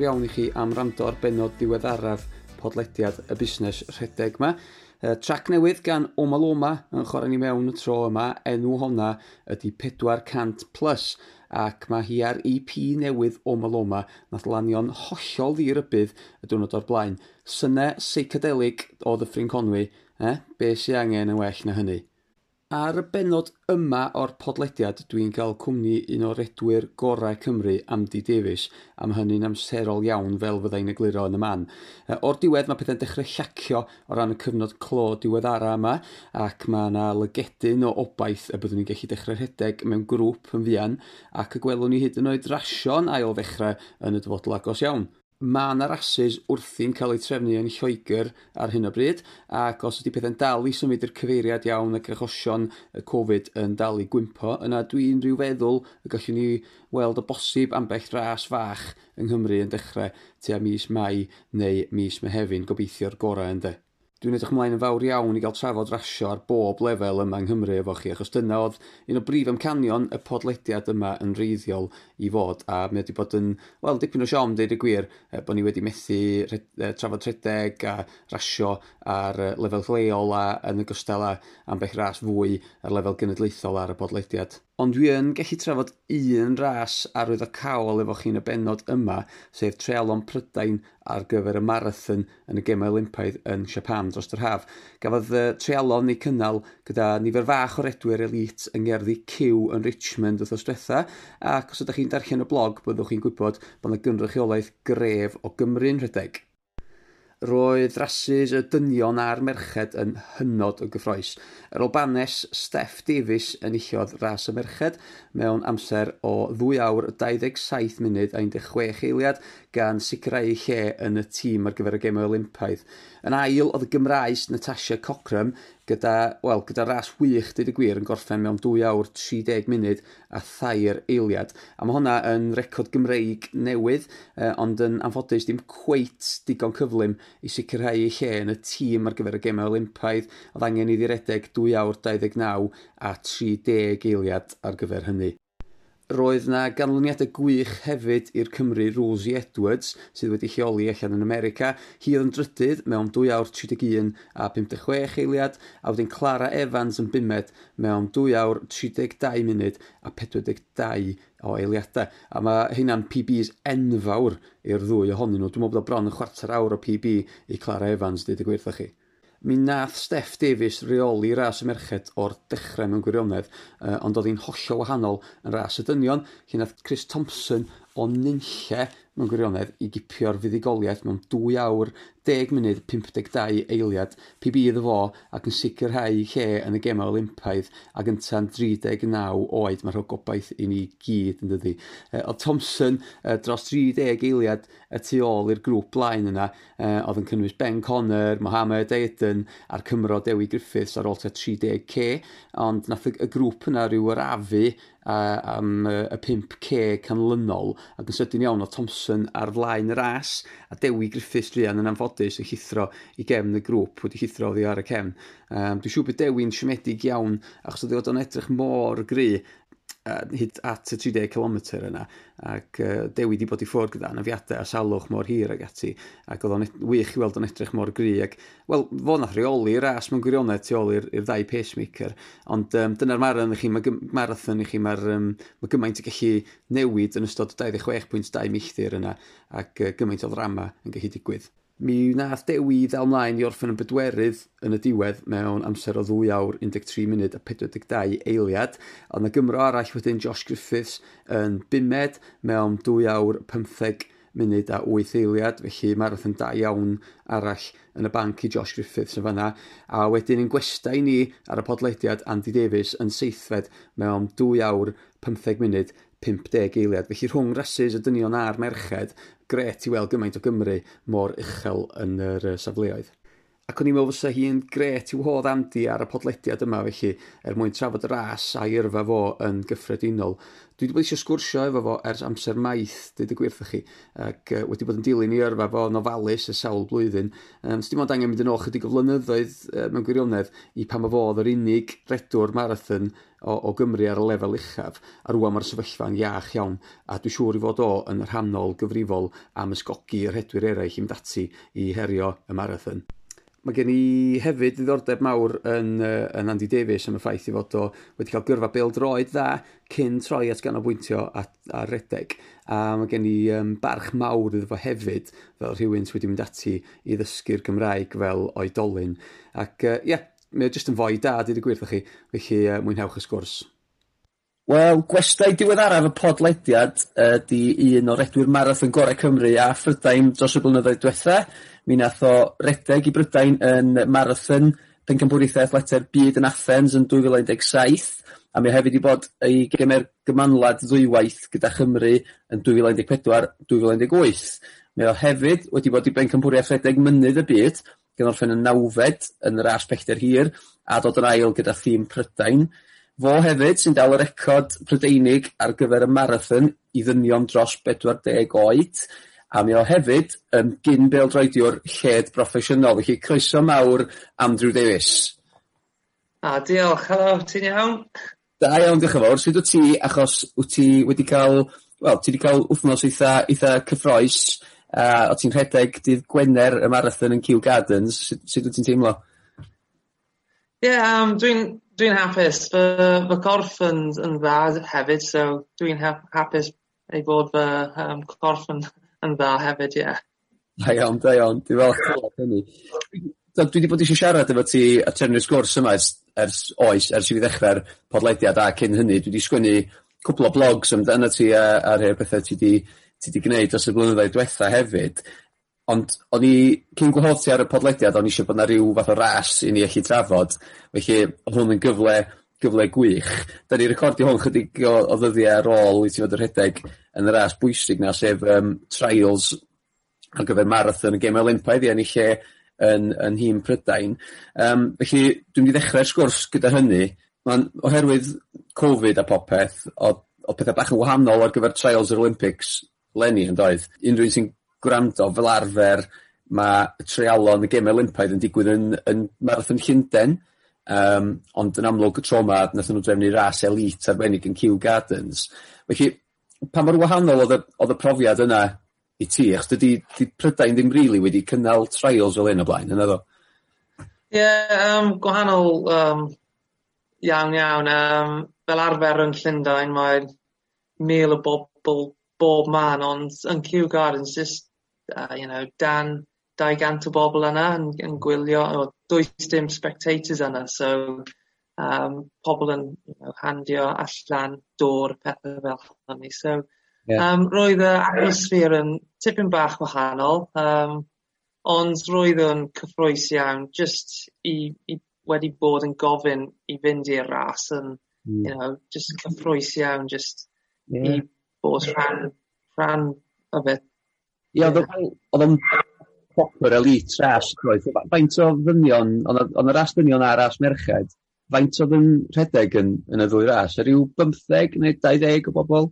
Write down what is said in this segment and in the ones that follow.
fawr iawn i chi am rando ar benod diweddaraf podlediad y busnes rhedeg yma. E, trac newydd gan Oma Loma yn chwarae ni mewn y tro yma, enw honna ydy 400 plus ac mae hi ar EP newydd Omaloma nath lanio'n hollol ddirybydd y diwrnod o'r blaen. Syne seicadelig o ddyffryn Conwy, eh? be sy'n angen yn well na hynny? Ar y benod yma o'r podlediad, dwi'n cael cwmni un o'r edwyr gorau Cymru, Amdi Davies, am hynny'n amserol iawn fel fyddai'n egluro yn y man. O'r diwedd mae pethau'n dechrau llacio o ran y cyfnod clo diweddara yma, ac mae yna lygedyn o obaith y byddwn ni'n gallu dechrau rhedeg mewn grŵp yn fuan, ac y gwelwn ni hyd yn oed rasio'n ail ddechrau yn y dyfodol agos iawn mae yna rases wrthi'n cael eu trefnu yn Lloegr ar hyn o bryd, ac os ydy pethau'n dal i symud i'r cyfeiriad iawn ac achosion y Covid yn dal i gwympo, yna dwi'n rhyw feddwl y gallwn ni weld o bosib ambell ras fach yng Nghymru yn dechrau tua mis Mai neu mis Mehefin, gobeithio'r gorau ynddo. Dwi'n edrych ymlaen yn fawr iawn i gael trafod rasio ar bob lefel yma yng Nghymru efo chi, achos dyna oedd un o brif amcanion y podlediad yma yn reiddiol i fod, a mi wedi bod yn, wel, dipyn o siom, deud y gwir, e, bod ni wedi methu red, e, trafod rhedeg a rasio ar e, lefel lleol a yn y gostel a ambell ras fwy ar lefel genedlaethol ar y podlediad ond dwi yn gallu trafod un ras arwyddocaol efo chi'n y benod yma, sef Trealon Prydain ar gyfer y marathon yn y Gemau Olympaidd yn Japan dros yr haf. Gafodd uh, Trealon ei cynnal gyda nifer fach o redwyr elit yng ngerddi Q yn Richmond wrth diwetha, ac os ydych chi'n darllen y blog, byddwch chi'n gwybod bod yna gynrychiolaeth gref o Gymru'n rhedeg roedd rhasys y dynion a'r merched yn hynod o gyffroes. Yr Albanes Steph Davies yn illodd ras y merched mewn amser o 2 awr 27 munud a 16 eiliad gan sicrhau lle yn y tîm ar gyfer y gemau Olympaidd. Yn ail oedd y Gymraes Natasha Cochram gyda, wel, gyda ras wych, dyd y gwir, yn gorffen mewn 2 awr 30 munud a thair eiliad. A mae hwnna yn record Gymreig newydd, eh, ond yn anffodus dim cweit digon cyflym i sicrhau ei lle yn y tîm ar gyfer y gemau Olympaidd, oedd angen i ddiredeg 2 awr 29 a 30 eiliad ar gyfer hynny roedd yna ganlyniadau gwych hefyd i'r Cymru Rosie Edwards sydd wedi lleoli allan yn America. Hi oedd yn drydydd mewn 2 awr 31 a 56 eiliad a wedyn Clara Evans yn bimed mewn 2 awr 32 munud a 42 o eiliadau. A mae hynna'n PBs enfawr i'r ddwy ohonyn nhw. Dwi'n meddwl bod o bron yn chwarter awr o PB i Clara Evans, dweud y gwerthach chi. Mi nath Steff Davis reoli ras y merched o'r dechrau mewn gwirionedd, uh, ond oedd hi'n hollol wahanol yn ras y dynion, lle nath Chris Thompson o nynlle mewn gwirionedd i gipio'r fuddigoliaeth mewn 2 awr, 10 munud, 52 eiliad, PB iddo fo ac yn sicrhau lle yn y gemau Olympaidd ac yn tan 39 oed mae'r gobaith i ni gyd yn dydi. Oedd Thompson dros 30 eiliad y tu ôl i'r grŵp blaen yna, oedd yn cynnwys Ben Connor, Mohamed Aydin a'r Cymro Dewi Griffiths ar ôl 30k, ond nath y grŵp yna rhyw arafu uh, am uh, y 5K canlynol ac yn sydyn iawn o Thompson ar flaen y ras a Dewi Griffiths Drian yn anffodus yn llithro i gefn y grŵp wedi llithro oddi ar y cefn. Um, dwi'n siŵr bod Dewi'n siomedig iawn achos oedd o'n edrych mor gry hyd at y 30 km yna ac uh, dewi di bod i ffwrdd gyda anafiadau a salwch mor hir ag ati ac oedd o'n wych i weld o'n edrych mor gry ac wel fo nath reoli ras mewn gwirionedd tu ôl i'r ddau pacemaker ond um, dyna'r marathon i chi mae marathon i chi mae'r um, mae gymaint i gallu newid yn ystod 26.2 milltir yna ac uh, gymaint o ddrama yn gallu digwydd. Mi wnaeth Dewi ddal mlaen i orffen yn bedwerydd yn y diwedd mewn amser o 2 awr 13 munud a 42 eiliad. Ond y Gymro arall wedyn Josh Griffiths yn bumed mewn 2 awr 15 munud a 8 eiliad, felly marathon da iawn arall yn y banc i Josh Griffiths yn fanna. A wedyn yn gwestai ni ar y podlediad Andy Davies yn seithfed mewn 2 awr 15 munud 50 eiliad. Felly rhwng rasus y dynion a'r merched, gret i weld gymaint o Gymru mor uchel yn yr safleoedd. Ac o'n i'n meddwl fysa hi'n gret i'w hodd Andy ar y podlediad yma felly, er mwyn trafod y ras a'i yrfa fo yn gyffredinol. Dwi wedi bod eisiau sgwrsio efo fo ers amser maith, dweud y gwirth chi, ac uh, wedi bod yn dilyn i yrfa fo nofalus y sawl blwyddyn. Um, Sdim ond angen mynd yn ôl chydig o flynyddoedd uh, mewn gwirionedd i pam y fodd yr unig redwr marathon o, o Gymru ar y lefel uchaf, a rwan mae'r sefyllfa'n iach iawn, a dwi'n siŵr i fod o yn rhannol gyfrifol am ysgogi yr hedwyr eraill i'm dati i herio y marathon. Mae gen i hefyd ddiddordeb mawr yn, uh, yn Andy Davies am y ffaith i fod o wedi cael gyrfa bildroed dda cyn troi at ganolbwyntio at, ar redeg. A mae gen i um, barch mawr iddo fo hefyd fel rhywun sydd wedi mynd ati i ddysgu'r Gymraeg fel oedolyn. Ac ie, uh, yeah, mae o jyst yn fwy da, dyd y gwirth chi, felly uh, mwynhewch y sgwrs. Wel, gwestai diweddaraf y podlediad ydy uh, un o redwyr marathon gorau Cymru a Phrydain dros y blynyddoedd diwetha. Mi nath o redeg i Brydain yn marathon pencampwriaeth leter byd yn Athens yn 2017. a mi hefyd i bod ei gemer gymanlad ddwywaith gyda Chymru yn dwy fil a un deg pedwar, dwy fil a un deg wyth. Mae o hefyd wedi bod i bencampwriaeth redeg mynydd y byd, gan orffen yn nawfed yn yr ras pellter hir, a dod yn ail gyda thîm Prydain. Fo hefyd sy'n dal y record Prydeinig ar gyfer y marathon i ddynion dros bedwar deg oed a mi o hefyd yn gyn beldroediwr lled broffesiynol, felly croeso mawr Andrew Davies. A diolch, helo, ti'n iawn? Da iawn, diolch yn fawr. Sut wyt ti, achos wyt ti wedi cael, wel, ti wedi cael wythnos eitha, eitha cyffroes, a o ti'n rhedeg dydd Gwener y marathon yn Kew Gardens, sut, sut wyt ti'n teimlo? Ie, yeah, um, dwi'n Dwi'n hapus fy fy corff yn yn dda hefyd so dwi'n hapus ei bod fy um, corff yn yn dda hefyd ie. Da iawn da iawn dwi'n falch clywed hynny. Dwi wedi bod eisiau siarad efo ti a trefnu'r sgwrs yma ers ers oes ers i fi ddechrau'r podlediad a cyn hynny dwi wedi sgwennu cwpwl o blogs amdano ti a a rhai o'r pethe ti wedi ti 'di gneud dros y blynyddoedd diwetha hefyd. Ond o'n i, cyn gwahodd ti ar y podlediad o'n i eisiau bod 'na rhyw fath o ras i ni allu trafod, felly o'dd hwn yn gyfle gyfle gwych. Da ni recordio hwn chydig o o ddyddiau ar ôl i ti fod yn rhedeg yn y ras bwysig 'na sef um, trials ar gyfer marathon y gem Olympaidd i yn lle yn yn nhîm Prydain. Um, felly dwi'n mynd i ddechrau'r sgwrs gyda hynny. Mae'n oherwydd Covid a popeth o, o pethau bach yn wahanol ar gyfer trials yr Olympics Lenny yn doedd. Unrhyw un sy'n gwrando fel arfer mae y treialon y gem olympaidd yn digwydd yn yn Marathon Llundain um, ond yn amlwg y tro 'ma nathon nhw drefnu ras elite arbennig yn Kew Gardens. Felly pa mor wahanol oedd y oedd y profiad yna i ti? Achos dydy, 'di Prydain ddim rili really wedi cynnal trials fel hyn o blaen naddo? Ie um, gwahanol um, iawn iawn. Um, fel arfer yn Llundain mae mil o bobl bob man ond yn Kew Gardens just uh, you know dan 200 o bobl yna yn, yn gwylio, o, does dim spectators yna, so um, pobl yn you know, handio allan dŵr, pethau fel hynny. So, yeah. um, roedd y atmosfer yn tipyn bach wahanol, um, ond roedd yn cyffroes iawn, just i, i wedi bod yn gofyn i fynd i'r ras yn, mm. you know, just cyffroes iawn, just yeah. i bod rhan, rhan o. Ie oedd o'n proper elite ras roedd. Faint o ddynion, ond y ras ddynion a ras merched, faint oedd yn rhedeg yn, yn y ddwy ras? Yr yw 15 neu dau ddeg o bobl?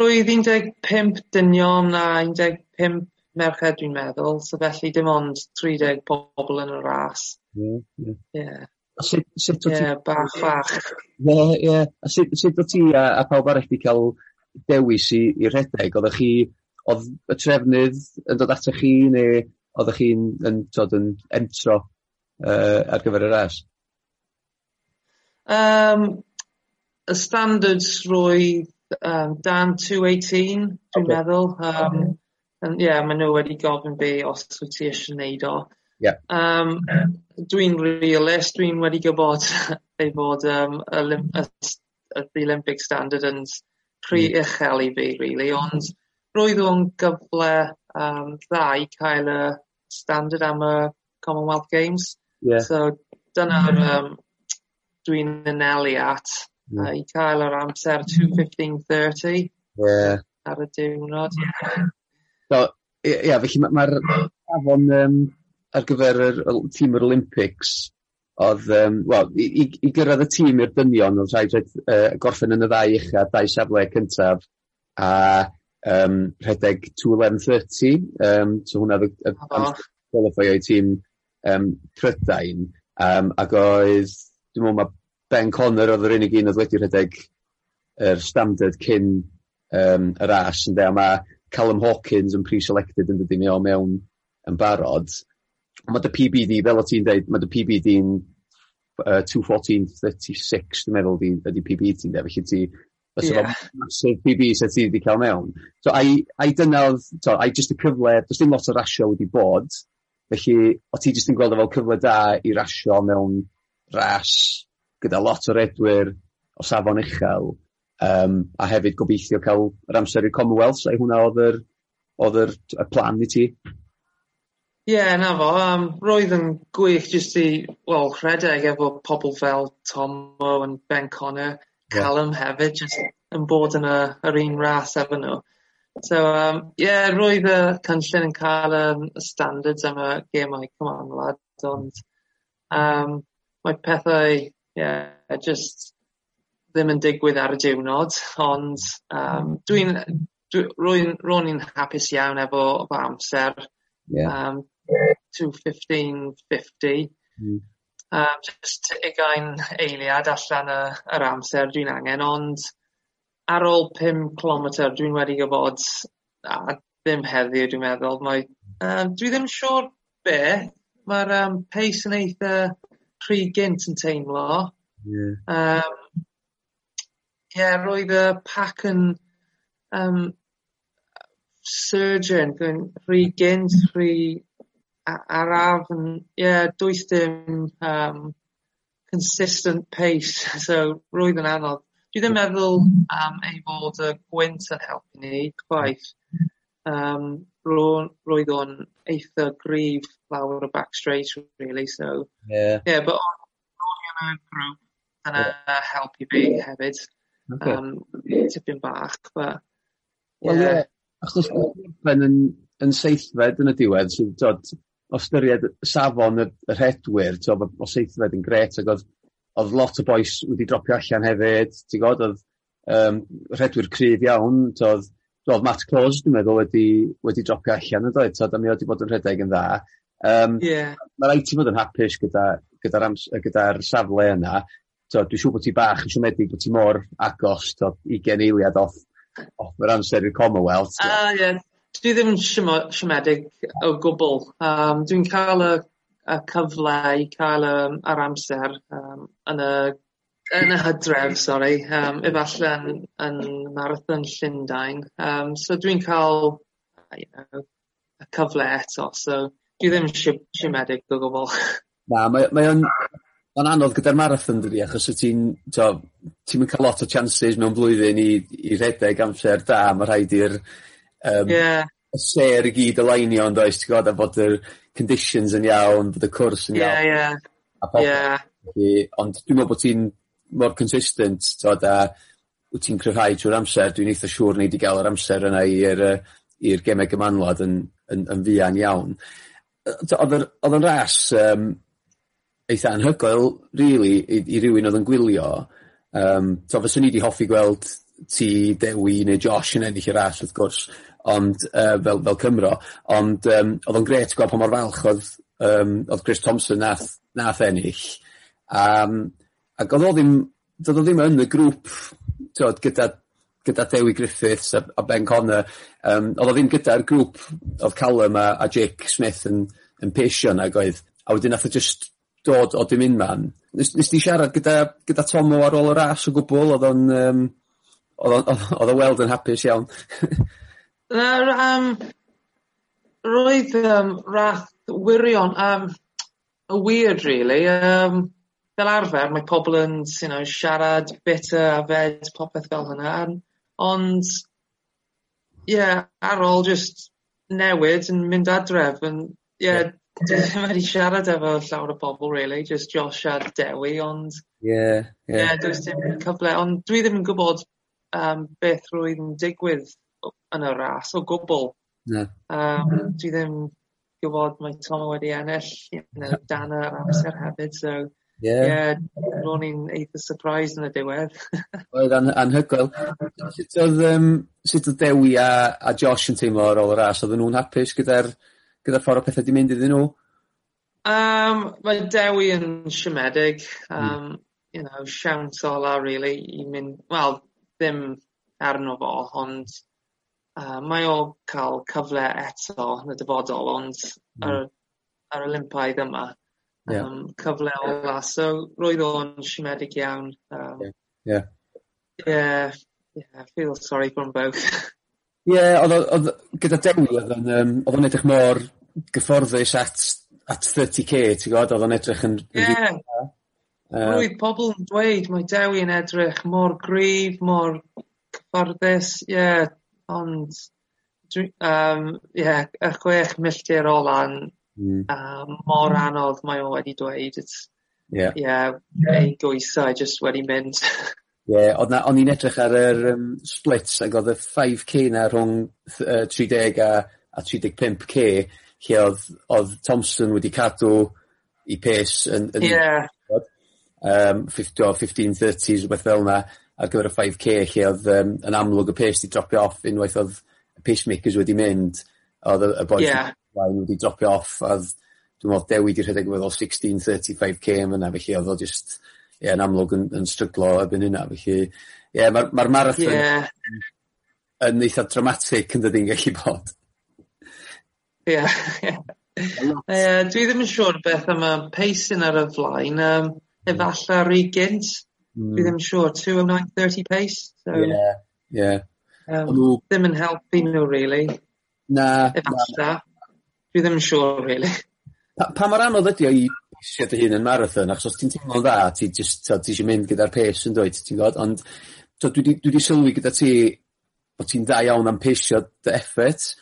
Roedd un deg pump dynion a un deg pump merched dwi'n meddwl, so felly dim ond 30 bobl yn y ras. Ie, ie. Ie. A sut, sut o ti... Ie, bach, bach. Ie, ie. A sut, sut o ti a, a pawb arall wedi cael dewis i, i rhedeg? Oeddech chi Oedd y trefnydd yn dod atoch chi neu oeddech chi'n yn, t'od, yn entro uh, ar gyfer y res? Um, y standards roedd um, dan 218, dwi'n okay. meddwl Um, yn yeah, ma' nhw wedi gofyn be os wyt ti eisiau gwneud o. Yeah. Um, dwi'n realist dwi'n wedi gwybod ei fod um, y y, y the Olympic standard yn hmm. rhy uchel i fi really, ond roedd o'n gyfle um, dda i cael y standard am y Commonwealth Games. Yeah. So dyna'r um, dwi'n anelu at mm. uh, i cael yr amser 2.15.30 yeah. ar y diwrnod. So, ia, yeah, felly mae'r ma afon um, ar gyfer yr tîm yr Olympics oedd, um, wel, i, i, i gyrraedd y tîm i'r dynion, oedd rhaid uh, gorffen yn y ddau uchaf, dau safle cyntaf, a um, rhedeg 211.30, um, so hwnna oedd oh. qualify o'i tîm um, Prydain, um, ac oedd, dwi'n meddwl mae Ben Connor oedd yr unig un oedd wedi rhedeg yr er standard cyn um, y ras, ynddo, a mae Callum Hawkins yn pre-selected yn dydy mi o mewn yn barod. Ond mae dy PBD, fel o ti'n dweud, mae dy PBD'n uh, 214.36, dwi'n meddwl, ydy PB ti'n dweud, felly ti Fysa yeah. fo massive PB set ti wedi cael mewn. So, a'i, ai dyna oedd, so, ai jyst y cyfle, does dim lot o rasio wedi bod, felly o ti jyst yn gweld o fel cyfle da i rasio mewn ras gyda lot o redwyr o safon uchel, um, a hefyd gobeithio cael yr amser i'r Commonwealth, ai hwnna oedd yr, oedd yr, y plan i ti? Ie, yeah, na fo, um, roedd yn gwych jyst i, wel, rhedeg efo pobl fel Tom Moe and Ben Connor, Callum yeah. hefyd jyst yn bod yn y yr un ras efo nhw. So um, yeah, roedd y cynllun yn cael yym y standards am y gemau Come lad ond um, mae pethau yeah, just ddim yn digwydd ar y diwrnod ond um, dwi'n dwi rwy'n ro'n i'n hapus iawn efo fy amser. Yeah. Um, two fifteen fifty. Mm um, just ugain eiliad allan y, yr amser dwi'n angen, ond ar ôl 5 km dwi'n wedi gwybod a ddim heddiw dwi'n meddwl, mae um, dwi ddim siŵr be, mae'r um, pace yn eitha rhy gynt yn teimlo. Yeah. Um, yeah, roedd y pac yn um, surgeon, rhy gynt, rhy a- ar afn ie does dim um, consistent pace so roedd yn anodd. Dwi ddim meddwl am ei fod y gwynt yn helpu ni chwaith Um, roedd o'n eitha grif lawr y back straight really, so Yeah. Yeah, but o'n i yn y grŵp yna yy helpu fi hefyd Um, tipyn bach but ie. Wel ie achos yn yn seithfed yn y diwedd sydd dod o ystyried safon y, yr hedwyr, t'o, o seithfed yn gret, ac oedd, oedd lot o boes wedi dropio allan hefyd, ti'n gwybod, oedd um, rhedwyr cryf iawn, oedd, oedd Matt Close, dwi'n meddwl, wedi, wedi dropio allan, oedd, t'o, da mi wedi bod yn rhedeg yn dda. Um, yeah. Mae rhaid ti fod yn hapus gyda'r gyda, gyda, gyda safle yna. So, dwi'n siŵr bod ti bach yn siomedig bod ti mor agos, to, 20 eiliad off, off yr amser i'r Commonwealth. Ah, ie. Yeah dwi ddim yn siomedig o gwbl. Um, dwi'n cael y y cyfle i cael yym yr amser um, yn y yn y Hydref sori. Um, efallai yn yn Marathon Llundain. Um, so dwi'n cael you know y cyfle eto. So dwi ddim yn siomedig o gwbl. Na mae mae o'n ma'n anodd gyda'r marathon dydi? Achos wt ti'n t'o' ti'm cael lot o chances mewn blwyddyn i i rhedeg amser da. Ma' rhaid i'r um, yeah. Y ser i gyd y leinio yndoes ti'n gwbod a bod yr conditions yn iawn, bod y cwrs yn iawn. Ie ie. A. Ie. Ond dwi'n meddwl bod ti'n mor consistent t'od a wyt ti'n cryfhau trwy'r amser dwi'n eitha siŵr nei di gael yr amser yna i'r i'r gemau gymanwlad yn yn yn fuan iawn. Yy t'o' o'dd yr o'dd o'n ras um, eitha anhygoel rili i i rywun o'dd yn gwylio yym t'o' fyswn i 'di hoffi gweld ti Dewi neu Josh yn ennill y ras wrth gwrs ond uh, fel fel Cymro ond yym o'dd o'n grêt gweld pa mor falch o'dd yym o'dd Chris Thompson nath nath ennill Um, ac o'dd o ddim do'dd o ddim yn y grŵp t'wod gyda gyda Dewi Griffiths a a Ben Conner um, o'dd o ddim gyda'r grŵp o'dd Callum a a Jake Smith yn yn peisio nag oedd? A wedyn nath o just dod o dim un man. Nes nes di siarad gyda gyda Tomo ar ôl y ras o gwbl, oedd o'n um, oedd o o'dd o weld yn hapus iawn? Yr um, roedd um, rath wirion um, yn weird really, um, fel arfer mae pobl yn you know siarad bitter a fed popeth fel hynna, ond ie ar ôl just newid yn mynd adref yn ie ddim wedi siarad efo llawer o bobl really, just Josh a Dewi ond ie ie. does dim cyfle ond dwi ddim yn gwybod um, beth rwy'n digwydd yn y ras o gwbl. No. Um, dwi ddim gwybod mae Tom wedi ennill you know, dan yr amser hefyd, so yeah. yeah ro'n i'n eitha surprised yn y diwedd. Oedd an anhygoel. Sut oedd, um, sut oedd Dewi a, a Josh yn teimlo ar ôl y ras? Oedden nhw'n hapus gyda'r gyda ffordd o pethau di mynd iddyn nhw? Um, mae Dewi yn siomedig. Um, mm. You know, siawns ola, really, i mynd, Wel, ddim arno fo, ond Yy mae o cael cyfle eto yn y dyfodol ond mm. ar ar Olympaidd yma yym cyfle ola so roedd o'n siomedig iawn yym ie ie I feel sorry for them both. Ie o'dd o o'dd gyda Dewi oedd o'n um, o'dd o'n edrych mor gyfforddus at at 30k, ti'n gwybod? Oedd o'n edrych yn... Ie. Oedd pobl yn dweud mae Dewi yn edrych mor gryf mor cyfforddus ie. yeah, Ond dwi yeah, ie y chwech milltir ola'n... mm. um, mor anodd mae o wedi dweud it's ie yeah. ei i jyst wedi mynd. Ie oedd na o'n i'n edrych ar yr um, splits ac oedd y 5k na rhwng uh, 30 a a tri deg pump K lle oedd oedd Thompson wedi cadw i pace yn yn... Ie. ...yym fif- t'wo fifteen thirties fel yna ar gyfer y 5k lle oedd um, yn amlwg y pace 'di dropio off unwaith oedd y pacemakers wedi mynd oedd y y bois... Ie. ...blaen wedi dropio off oedd dwi'n meddwl Dewi 'di rhedeg rwbeth fel sixteen thirty five K yn fyna felly oedd o just ie yn amlwg yn yn stryglo erbyn hynna felly ie mae'r ma marathon... yeah. ...yn eitha dramatic yn yndydi'n gallu bod? Ie yeah. Uh, dwi ddim yn siŵr beth am y pacing ar y flaen yym efalla'r ugain. Mm. Dwi ddim yn siŵr, 209.30 pace. So, yeah, yeah. Um, nhw... Ddim yn helpu nhw, really. Na. na, Efallai. Dwi ddim yn siŵr, really. Pa, pa mor anodd ydi o i pace dy hun yn marathon, achos os ti'n teimlo'n dda, ti just, ti eisiau mynd gyda'r pace yn dweud, ti'n gwybod, ond so, dwi wedi sylwi gyda ti bod ti'n da iawn am paceio dy effort.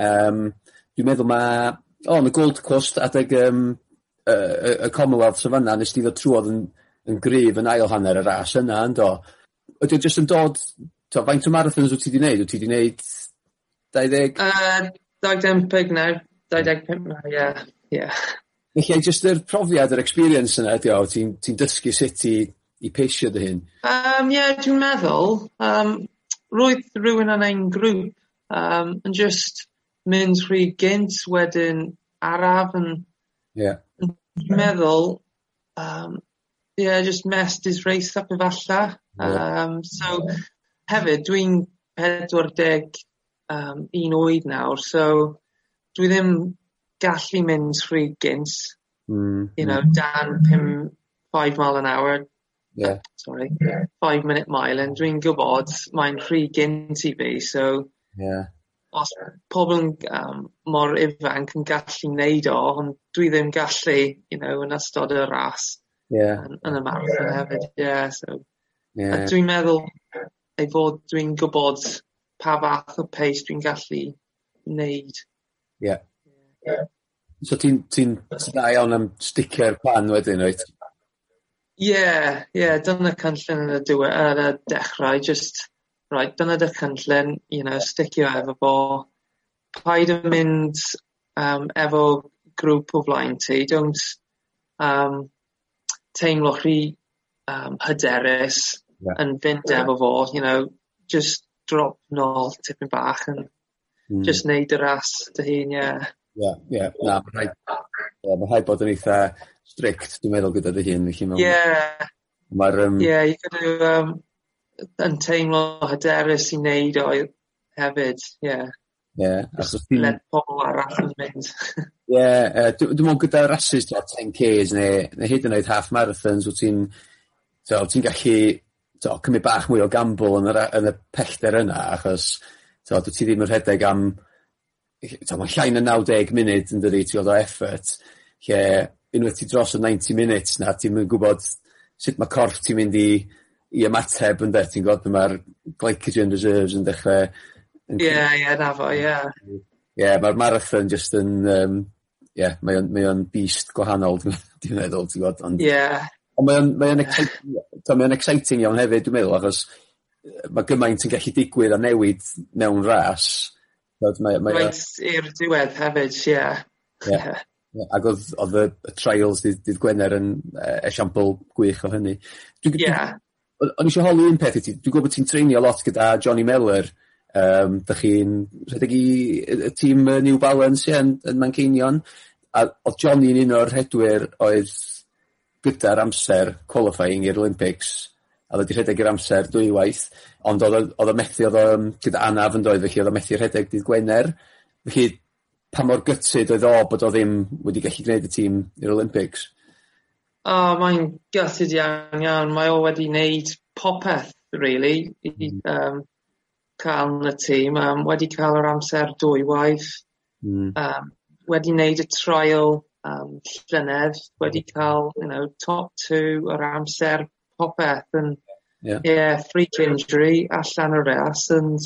Um, dwi'n meddwl mae, o, oh, yn y Gold Coast adeg um, y, y, y Commonwealth sy'n fanna, nes ti ddod trwodd yn yn gryf yn ail hanner y ras yna yndo? Ydy o jyst yn dod, t'o' faint o marathons wyt ti wedi neud? Wyt ti wedi neud 20? Uh, 25 nawr, dau deg pump nawr ie, ie. Felly jyst yr profiad yr experience yna ydi o ti'n ti dysgu sut i i peisio dy hun. um, yeah, dwi'n meddwl um, roedd rhywun yn ein grŵp um, yn just mynd rhy gynt wedyn araf yn... Ie. Yeah. Dwi'n ...meddwl um, yeah, just messed his race up efalla Um, so hefyd dwi'n pedwar um, un oed nawr so dwi ddim gallu mynd rhy gynt mm. you know mm. dan pum five mile an hour yeah. sorry 5 minute mile and dwi'n gwybod mae'n rhy gynt i fi so yeah. os pobl yn um, mor ifanc yn gallu neud o ond dwi ddim gallu you know yn ystod y ras Ie. Yn yn y marathon hefyd Yeah, so... Ie. A dwi'n meddwl ei fod dwi'n gwybod pa fath o pace dwi'n gallu neud. Yeah. Ie. So ti'n ti'n ti'n da iawn am sticio'r i'r plan wedyn oed? Ie ie dyna cynllun yn y diwe- ar y dechrau just, right, dyna dy cynllun you know sticio efo fo paid yn mynd um, efo grŵp o flaen ti don't um teimlo rhy um, hyderus yeah. yn fynd yeah. efo fo, you know, just drop nôl tipyn bach yn mm. just neud y ras dy hun, ie. Ie, ie, na, mae rhaid, yeah, ma rhaid bod yn eitha strict, dwi'n meddwl, gyda dy hun. Ie. Yeah. Mae'r... Um... yeah, yeah, gyda um, yn teimlo hyderus i wneud o hefyd, ie. Yeah. Ie. Yeah, Let pobl arall yn mynd. Ie yy dw dwi me'wl gyda rasys t'wod ten K's neu, neu hyd yn oed half marathons wyt ti'n t'wod ti'n gallu t'o' cymryd bach mwy o gamble yn yr yn y pellter yna achos t'wod wt ti ddim yn rhedeg am t'o' ma' llain y 90 munud yn dydi, ti'n fod o effort lle unwaith ti dros y ninety minutes 'na ti'n yn gwbod sut mae corff ti'n mynd i i ymateb yn dweud, ti'n gwybod pan mae'r glycogen reserves yn dechre... Ie ie 'na fo ie. Ie yeah, mae'r marathon jyst yn um, yeah, mae o'n mae o'n beast gwahanol dwi dwi'n meddwl ti'n gwybod ond... Ie. ...ond mae o'n mae o'n exciting t'o' mae o'n exciting iawn hefyd dwi'n meddwl achos yy ma' gymaint yn gallu digwydd a newid mewn ras t'od mae mae right i'r diwedd hefyd ie. Ie. Ac oedd, oedd y y trials dydd, dydd Gwener yn uh, esiampl gwych o hynny. Dwi... Ie. O'n eisiau holi un peth i ti dwi'n gwybod bod ti'n treinio lot gyda Johnny Miller Um, dych chi'n rhedeg i yy y tîm yy New Balance ie yn yn Manceinion a oedd Johnny'n un o'r rhedwyr oedd gyda'r amser qualifying i'r Olympics a oedd wedi rhedeg i'r amser dwywaith ond oedd o o'dd o methu oedd o yym gyda anaf yn doedd. felly oedd o methu rhedeg dydd Gwener felly pa mor gutted oedd o bod o ddim wedi gallu gwneud y tîm i'r Olympics? O mae'n gutted iawn iawn mae o wedi wneud popeth really, i um, cael yn y tîm. Um, wedi cael yr amser dwywaith. Mm. Um, wedi wneud y trial um, llynedd. Wedi cael you know, top two yr amser popeth. And, yeah. yeah, freak injury allan y res. And,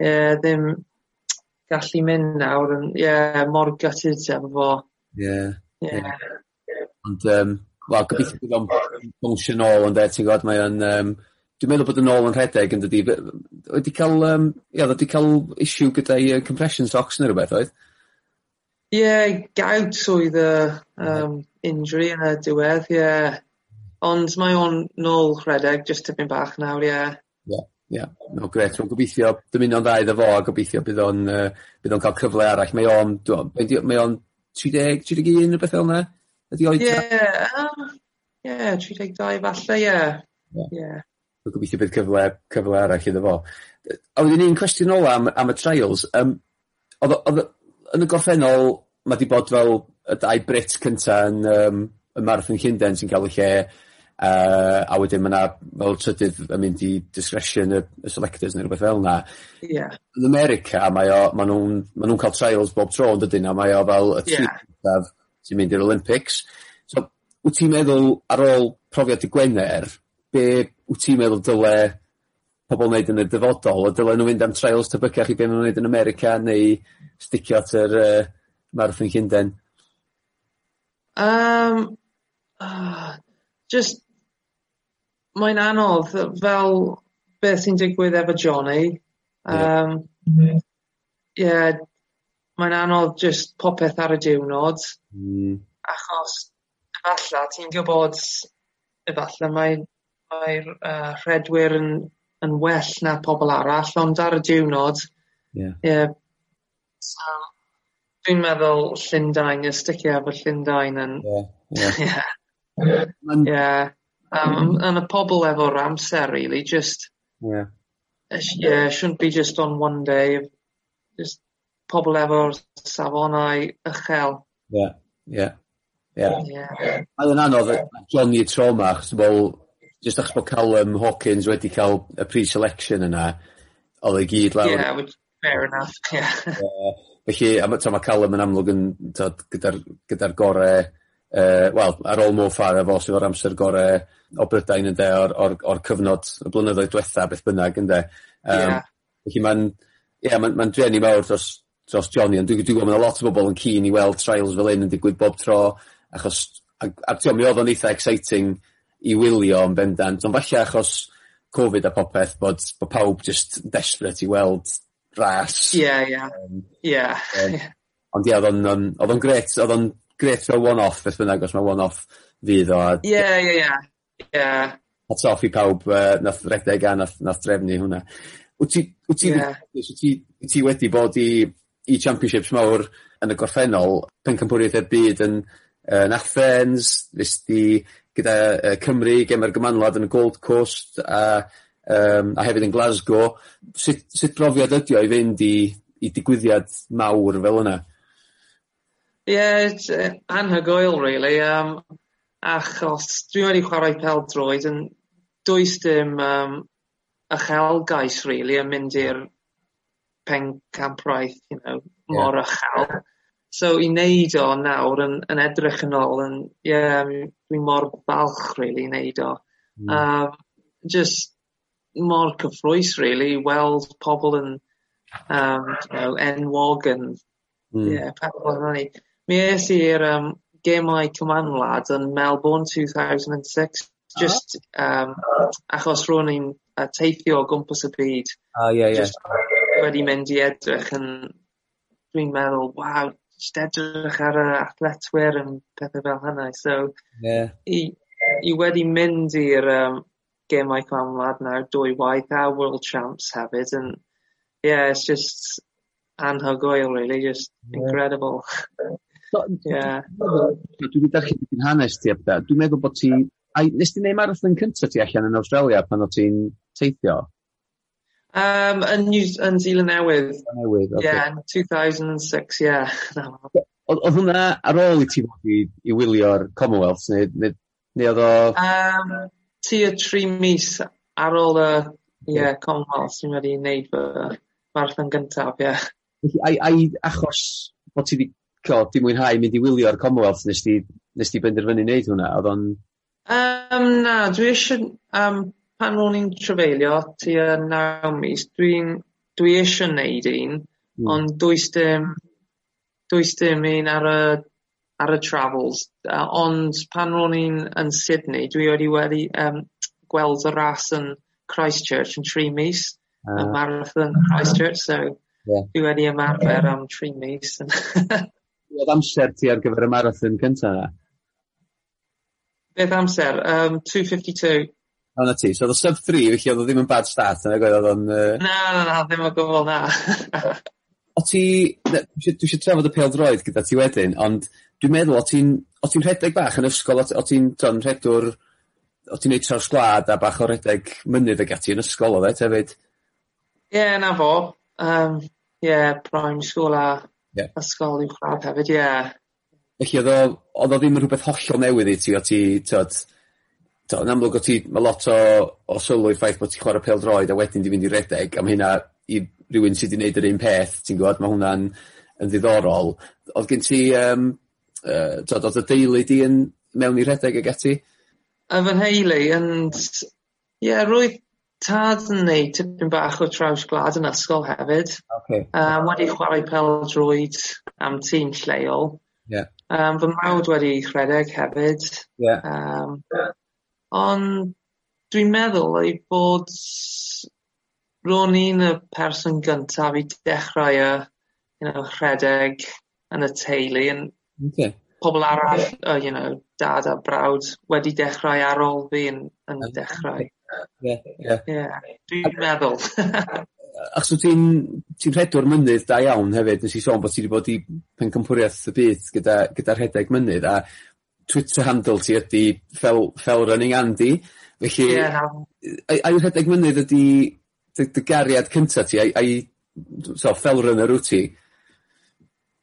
yeah, ddim gallu mynd nawr. And, yeah, mor gutted efo fo. Yeah. yeah. yeah. Ond, um, wel, gobeithio bydd o'n bwnsio nôl, ond e, ti'n gwybod, mae o'n... Um, Dwi'n meddwl bod yn ôl yn rhedeg yn dydi? Fe- f- wedi ca'l yym ie o'dd o issue gyda'i uh, compression socks neu rhywbeth oedd? Ie yeah, gout oedd y um, injury yn y diwedd ie Yeah. ond mae o'n nôl rhedeg just tipyn bach nawr ie. Yeah. Ie ie no, gret. wel gobeithio dymuno'n dda iddo fo a gobeithio bydd o'n uh, bydd o'n ca'l cyfle arall mae o'n dwi'n be' mae o'n 30, 31 tri deg fel yna? ydi oed? Ie yym ie tri deg dau falle ie ie. Wel gobeithio bydd cyfle cyfle arall iddo fo. Yy a wedyn un cwestiwn ola am am y trials Um, oedd, o o'dd y yn y gorffennol mae 'di bod fel y dau Brit cynta yn um, y Marathon Llundain sy'n cael galw lle Uh, a wedyn mae yna fel trydydd yn mynd i discretion y y selectors neu rhywbeth fel yna. Ie. Yn America mae o ma' nhw'n ma' nhw'n ca'l trials bob tro yn dydyn, a mae o fel y tîm yeah. sy'n mynd i'r Olympics so wyt ti'n meddwl ar ôl profiad y Gwener be' wyt ti'n meddwl dyle pobl wneud yn y dyfodol, O dyle nhw fynd am trails tebycach i be' ma' nhw'n wneud yn America neu sticio at yr yy Marathon Llundain? Yym just, mae'n anodd fel beth sy'n digwydd efo Johnny yym Yeah, mae'n anodd just popeth ar y diwrnod... Mm. ...achos efallai, ti'n gwybod, efallai mae mae'r uh, rhedwyr yn, yn well na pobl arall, ond ar y diwrnod, yeah. yeah so, dwi'n meddwl Llundain, y sticio efo Llundain yn... Yeah, yeah. yeah. yeah. yeah. Um, and y pobl efo'r amser, really, just... Yeah. Yeah, shouldn't be just on one day. Just pobl efo'r safonau uchel. Yeah, yeah. Yeah. yeah. yeah. Yn anodd, Johnny Troma, chos dwi'n just achos bod Callum Hawkins wedi cael y pre-selection yna, oedd ei gyd lawr. Yeah, which fair enough, yeah. uh, felly, a ma, ma Callum yn amlwg yn, gyda'r gyda, gyda gorau, uh, wel, ar ôl Mo Farah fo sydd o'r amser gorau o Brydain ynde, o'r, or, or cyfnod y blynyddoedd diwetha, beth bynnag ynde. Um, yeah. Felly mae'n yeah, ma, ma n mawr dros, dros Johnny, ond dwi'n dwi gwybod mae lot o bobl yn keen i weld trials fel un yn digwydd bob tro, achos, a, a, a mi oedd o'n eitha exciting i wylio yn bendant, ond falle achos Covid a popeth bod bod pawb just desperate i weld ras... Ie ie ie ie. Ond ie o'dd o'n yym o'dd o'n gret, oedd o'n gret fel one off beth bynnag os mae one off fydd o a... Ie ie ie ie. Hats off i pawb uh, nath redeg a nath nath drefnu hwnna. Wyt ti wt ti... Ie. ...wt ti wt ti wedi bod i i championships mawr yn y gorffennol pencampwriaeth y byd yn yn Athens, fes di gyda uh, Cymru geme'r gymanwlad yn y Gold Coast a um, a hefyd yn Glasgow sut sut brofiad ydi o i fynd i i digwyddiad mawr fel yna? Ie it's yy anhygoel really. Um, achos dwi wedi chwarae pêl-droed yn does dim yym uchelgais really, yn mynd i'r pencampwriaeth you know mor uchel. So i wneud o nawr yn, yn edrych yn ôl, yn, yeah, dwi'n mor balch, really, i wneud o. Mm. Um, just mor cyffrwys, really, i weld pobl yn um, you know, enwog yn, mm. yeah, pethau fel hynny. Mi es i'r um, gemau cymanwlad yn Melbourne 2006, just um, achos rwy'n i'n uh, teithio o gwmpas y byd. Ah, uh, yeah, yeah. Just wedi mynd i edrych yn, dwi'n meddwl, waw, just edrych ar y athletwyr yn pethau fel hynny. So, yeah. i, i wedi mynd i'r um, gemau clanwlad nawr dwy waith a World Champs hefyd. And, yeah, it's just anhygoel, really. Just yeah. incredible. So, yeah. Dwi wedi darllen dipyn hanes ti abda. Dwi'n meddwl bod ti... Ai, nes ti neud marathon cyntaf ti allan yn Australia pan o ti'n teithio? Um, yn, New, yn Zealand Newydd. Newydd, okay. Yeah, 2006, yeah. Oedd hwnna ar ôl i ti fod i, i wylio'r Commonwealth, neu, neu, neu oedd o... Um, ti y tri mis ar ôl y yeah, Commonwealth sy'n wedi wneud fy marathon gyntaf, ie. Yeah. A, a, achos bod ti wedi co, di mwynhau mynd i wylio'r Commonwealth, nes ti, nes ti benderfynu wneud hwnna? Oedd o'n... Um, na, dwi eisiau... Um, pan ro'n i'n trafeilio tua naw mis, dwi'n dwi eisiau wneud un, mm. ond does dim, does dim un ar y, ar y travels. Uh, ond pan ro'n i'n yn Sydney, dwi wedi wedi um, gweld y ras yn Christchurch yn tri mis, uh, y ah. marathon Christchurch, so yeah. dwi wedi ymarfer am tri mis. Oedd amser ti ar gyfer y marathon cyntaf? Beth amser? Um, 2.52. O 'na ti. So oedd o sub 3, felly oedd o ddim yn bad start nag oedd? O'n yy... Na na na ddim o gwbl, na. O' ti ne- dwi eisiau dwi isio trafod y pêl-droed gyda ti wedyn ond dwi'n meddwl o' ti'n o' ti'n rhedeg bach yn ysgol o' t- o' ti'n t'od rhedwr o' ti'n neud traws gwlad a bach o redeg mynydd ag ati yn ysgol o fe, hefyd? Ie yeah, 'na fo Um, yeah, prime school a ysgol uwchradd hefyd ie. Yeah. Felly oedd o o'dd o ddim yn rhywbeth hollol newydd i ti o' ti t'od t'o' yn amlwg o' ti mae lot o o sylw i'r ffaith bod ti'n chwarae pêl-droed a wedyn 'di fynd i redeg am hynna i rywun sydd wedi gwneud yr un peth ti'n gwybod, mae hwnna'n yn ddiddorol. Oedd gen ti um, uh, t'od oedd y deulu di yn mewn i redeg ag ati? Yy fy nheulu yn Ie, yeah, roedd tad yn neud tipyn bach o traws gwlad yn ysgol hefyd. Okay. Um, wedi chwarae pel droed am tîm lleol. Ie. Um, fy mawd wedi chredeg hefyd. Ie. Yym. Ond dwi'n meddwl ei bod ro'n i'n y person gyntaf i dechrau y you know rhedeg yn y teulu yn okay. pobl arall yy you know dad a brawd wedi dechrau ar ôl fi yn yn dechrau. Yeah, yeah. Yeah, dwi'n meddwl. Achos wt ti'n ti rhedwr mynydd da iawn hefyd nes i sôn bod ti wedi bod i pencampwriaeth y byd gyda gyda rhedeg mynydd a Twitter handle ti ydy fel fel Running Andy. Felly... Ie ...ai ai rhedeg mynydd ydy dy dy gariad cynta ti? Ai ai t'o' fel runner wyt ti?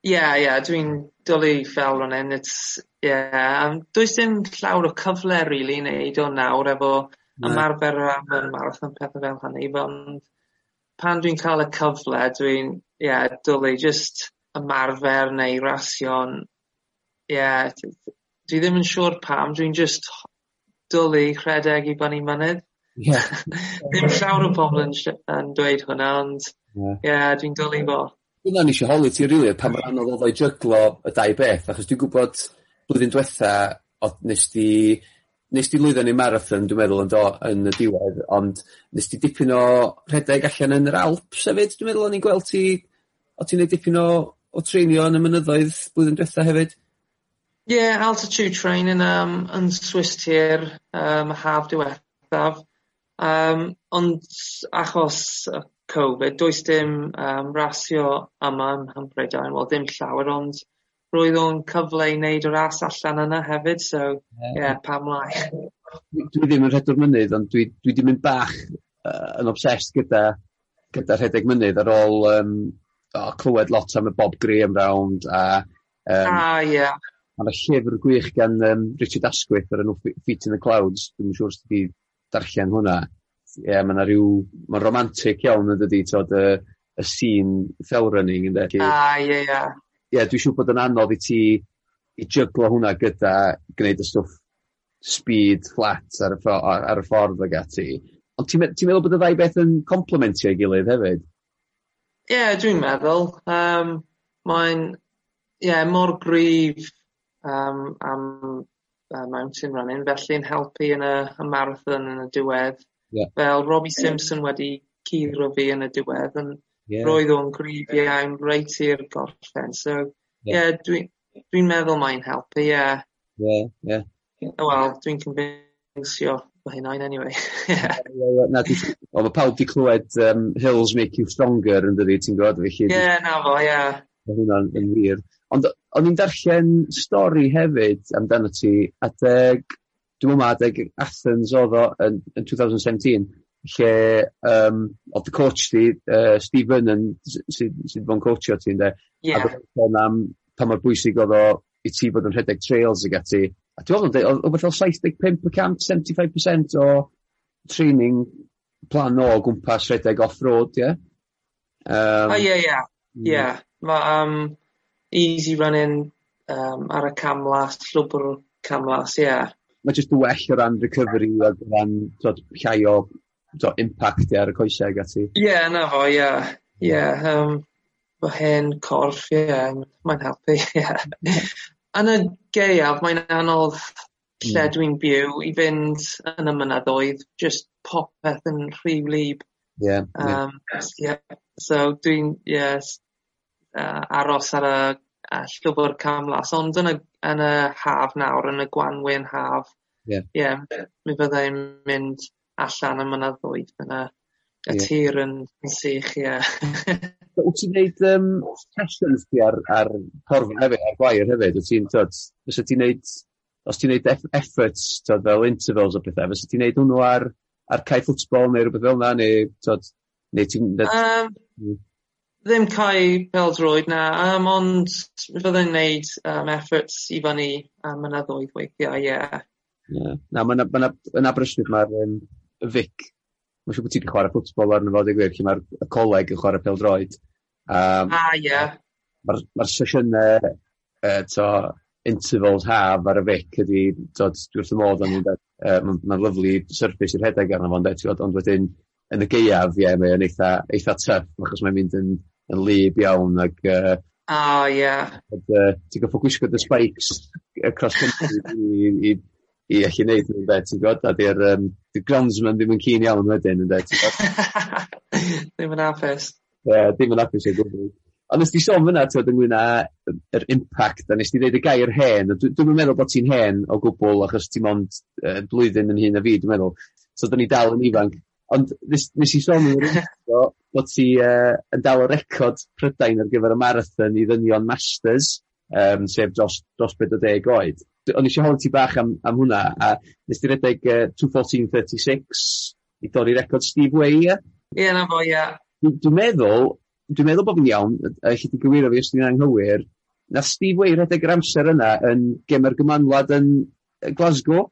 Ie ie dwi'n dwlu fel running it's yeah. Um, does dim llawer o cyfle rili i neud o nawr efo ymarfer am y marathon pethau fel hynny ond pan dwi'n cael y cyfle dwi'n yeah, dwlu just ymarfer neu rasio'n. Ie dwi ddim yn siŵr pam, dwi'n just dwlu rhedeg i bynnu mynydd. Yeah. ddim llawer o bobl yn, yn dweud hwnna, ond ie, yeah. dwi'n dwlu fo. Dyna ni eisiau holi ti rili, pan mae anodd oedd o'i jyglo y dau beth, achos dwi'n gwybod blwyddyn diwetha, nes di nes di lwyddo ni marathon, dwi'n meddwl, yn, do, yn y diwedd, ond nes di dipyn o rhedeg allan yn yr Alps hefyd, dwi'n meddwl, o'n i'n gweld ti, o ti'n neud dipyn o, o treinio yn y mynyddoedd blwyddyn diwetha hefyd? Yeah, altitude training um, yn Swiss Tier um, haf diwethaf. Um, ond achos y Covid, does dim um, rasio yma ym Mhym Mhrydain, wel dim llawer, ond roedd o'n cyfle i wneud y ras allan yna hefyd, so yeah, yeah pam lai. Dwi ddim yn rhedwr mynydd, ond dwi, dwi ddim yn bach uh, yn obsessed gyda, gyda rhedeg mynydd ar ôl um, oh, clywed lot am y Bob Graham round a Um, ah, ie. Yeah. Mae'n 'na llyfr gwych gan um, Richard Asquith ar enw Fe- Feet in the Clouds, Dwi'n siŵr os ti darllen hwnna. Ie yeah, mae'n rhyw... Mae'n romantic iawn yn dydi, t'od y, y scene fell running ynde? ie, A ie ie. yeah, dwi'n siŵr bod yn anodd i ti i jyglo hwnna gyda gwneud y stwff speed flat ar y ffo- ar y ffordd ag ati. Ond ti'n me- ti'n meddwl bod y ddau beth yn complementio ei gilydd hefyd? Ie yeah, dwi'n meddwl Um, mae'n yeah, mor gryf um, am uh, mountain running, felly'n helpu yn y, y marathon yn y diwedd. Yeah. Fel Robbie Simpson wedi curo fi yn y diwedd, yn yeah. roedd o'n grif iawn reit i'r gorffen. So, ie, yeah. yeah, dwi'n dwi, meddwl mae'n helpu, ie. Yeah. Ie, ie. Wel, dwi'n convinsio mae hynna'n anyway. yeah. na, di, o, mae pawb di clywed um, Hills Make You Stronger yn dydi, ti'n gwybod? Ie, yeah, na fo, ie. Yeah. Mae hwnna'n yn wir. Ond o'n i'n darllen stori hefyd amdano ti adeg, dwi'n meddwl adeg Athens oedd o yn, yn 2017, lle um, oedd y coach ti, uh, Steve Vernon, sydd sy sy yn coachio ti, ynddo? Yeah. A dwi'n am pa mor bwysig oedd o i ti bod yn rhedeg trails ag ati. A dwi'n meddwl, oedd o fel 75%, 75% o training plan o gwmpas rhedeg off-road, ie? Yeah? Um, o, ie, ie. Ie. Mm. Mae, um, easy running um, ar y camlas, llwbr camlas, ie. Yeah. Mae jyst well o ran recovery o ran dod, llai o dod, impact ar y coesau ac ati. Ie, yeah, na fo, ie. Yeah. Ie, yeah, um, fy hen corff, ie, yeah, mae'n helpu, ie. Yeah. yn y geiaf, mae'n anodd lle mm. dwi'n byw i fynd yn y mynyddoedd, just popeth yn rhy wlyb. Ie. Yeah, um, yeah. yeah. So dwi'n, yes, uh, aros ar y uh, llwfr camlas, ond yn y, yn y haf nawr, yn y gwanwyn haf, yeah. yeah, mi fyddai'n mynd allan y mynyddoedd yn y, y yeah. tir yn, yn sych, ie. Yeah. Wyt ti'n gwneud um, sessions ti ar, ar corfa hefyd, ar gwair hefyd? Wyt ti'n, tyd, os ti'n gwneud, os ti'n gwneud efforts, tod, fel intervals o bethau, os ti'n gwneud hwnnw ar, ar cae ffwtsbol neu rhywbeth fel yna, neu, tod, neu ti'n... Um, Ddim cael peldroed na um, ond fyddai'n neud um, efforts i fyny um, mynyddoedd weithiau ie. Yeah. Yeah. Na mae'n ma' yn Aberystwyth mae'r um, Vic mae'n siŵr bod ti 'di chwarae ffwtbol arno fo deu gwir lle mae'r coleg yn chwarae peldroed. Um, ah, ie. Yeah. Mae'r ma sesiynau uh, t'o' intervals haf ar y Vic ydi t'od dwi wrth y modd arnyn nhw mae'n ma'n ma'n lyfli syrffis i arno fo ond wedyn yn y geiaf, ie yeah, mae'n eitha eitha tuff, achos mae'n mynd yn yn lib iawn ac uh, O oh, ie. Yeah. Uh, ti'n goffo gwisgo dy spikes across country i, i, i allu neud yn beth, ti'n gwybod? A di'r um, di groundsman ddim yn cyn iawn wedyn yn beth, ti'n gwybod? ddim yn apus. Ie, yeah, ddim yn apus i'r gwybod. Ond nes ti sôn fyna, ti'n ynglyn â yr impact, a nes ti ddeud y gair hen. Dwi'n dwi meddwl bod ti'n hen o gwbl, achos ti'n mond uh, blwyddyn yn hyn a fi, dwi'n meddwl. So, da ni dal yn ifanc. Ond nes, nes i sôn yn intro bod ti uh, yn dal o record Prydain ar gyfer y marathon i ddynion masters, um, sef dros, dros 40 oed. O'n eisiau holi ti bach am, am hwnna, a nes ti redeg uh, 2.14.36 i dorri record Steve Way, ia? Ie, yeah, na fo, ie. Yeah. Dwi'n dwi meddwl, dwi'n meddwl bod fi'n iawn, a chi di gywiro fi os ti'n anghywir, na Steve Way redeg yr amser yna yn gemer gymanwlad yn Glasgow?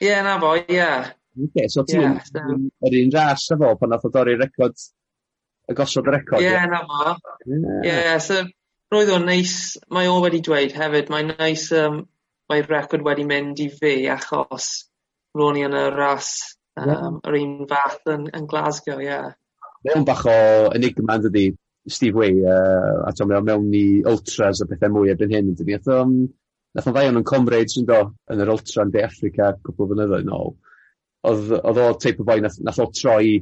Ie, yeah, na fo, ie. Yeah. Oce, so ti yn yr un ras efo pan nath o dorri record, y gosod y record? Ie, yeah, na ma. Ie, yeah, so roedd o'n neis, mae o wedi dweud hefyd, mae'n neis um, mae'r record wedi mynd i fi achos ro'n i yn y ras um, yr un fath yn, yn Glasgow, ie. Yeah. Mewn bach o enigma yn dydi, Steve Way, uh, a to mewn, mewn i ultras a bethau mwy erbyn hyn, yn dydi. Nath o'n ddau o'n yn comrades yn do, yn yr ultra yn De Africa, cwpl o flynyddoedd nôl. No oedd, oedd o teip o boi nath nath o troi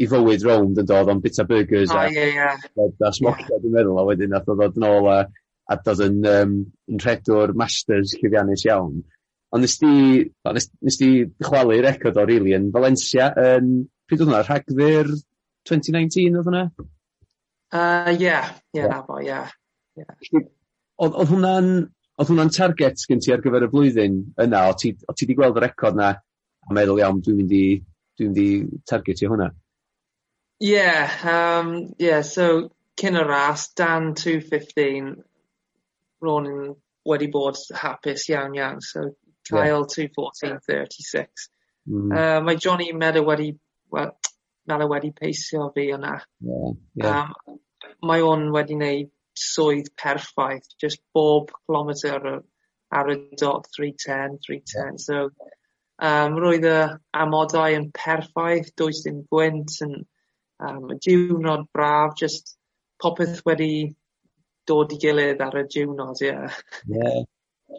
'i fywyd rownd yn dod, o'n bita byrgys... a, ie ie. ...a smocio dwi'n meddwl a wedyn nath o ddod yn ôl a a dod yn um, yn rhedwr masters llwyddiannus iawn ond nes di o nes nes di chwalu record o rili yn Valencia yn pryd oedd hwnna Rhagfyr twenty nineteen oedd hwnna? Yy ie ie 'na bo, ie ie. Odd hwnna'n odd hwnna'n target gen ti ar gyfer y flwyddyn yna o' ti o' ti 'di gweld y record 'na a meddwl iawn dwi'n mynd i dwi'n mynd i targetio hwnna. Yeah, um, yeah, so cyn y ras, dan 2.15, ro'n i'n wedi bod hapus iawn iawn, so Kyle yeah. 2.14.36. Mm. Uh, mae Johnny Meadow wedi, well, Mela wedi peisio fi yna. Yeah, yeah. Um, mae o'n wedi wneud swydd perffaith, just bob kilometr ar y dot 310, 310, yeah. so Um, roedd y amodau yn perffaith does dim gwynt yn um, y diwrnod braf just popeth wedi dod i gilydd ar y diwrnod ie. Ie. Yeah.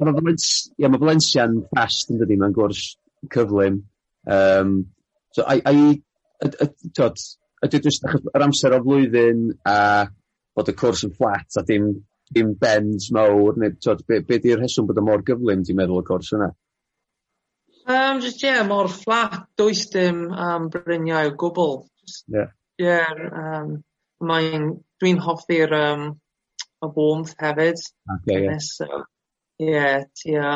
Mae ie ma' Valencia'n fast yndydi mae'n gwrs cyflym Um, so ai ai yd- yd- t'od jyst yr amser o flwyddyn a bod y cwrs yn fflat a dim dim bends mawr neu t'od be' be' di'r rheswm bod o mor gyflym ti'n meddwl y cwrs yna? Um, just, yeah, mor fflat does dim um, bryniau o gwbl. yeah yeah yeah yym mae'n dwi'n hoffi'r um, y warmth hefyd. Ocê ie. So yeah, tua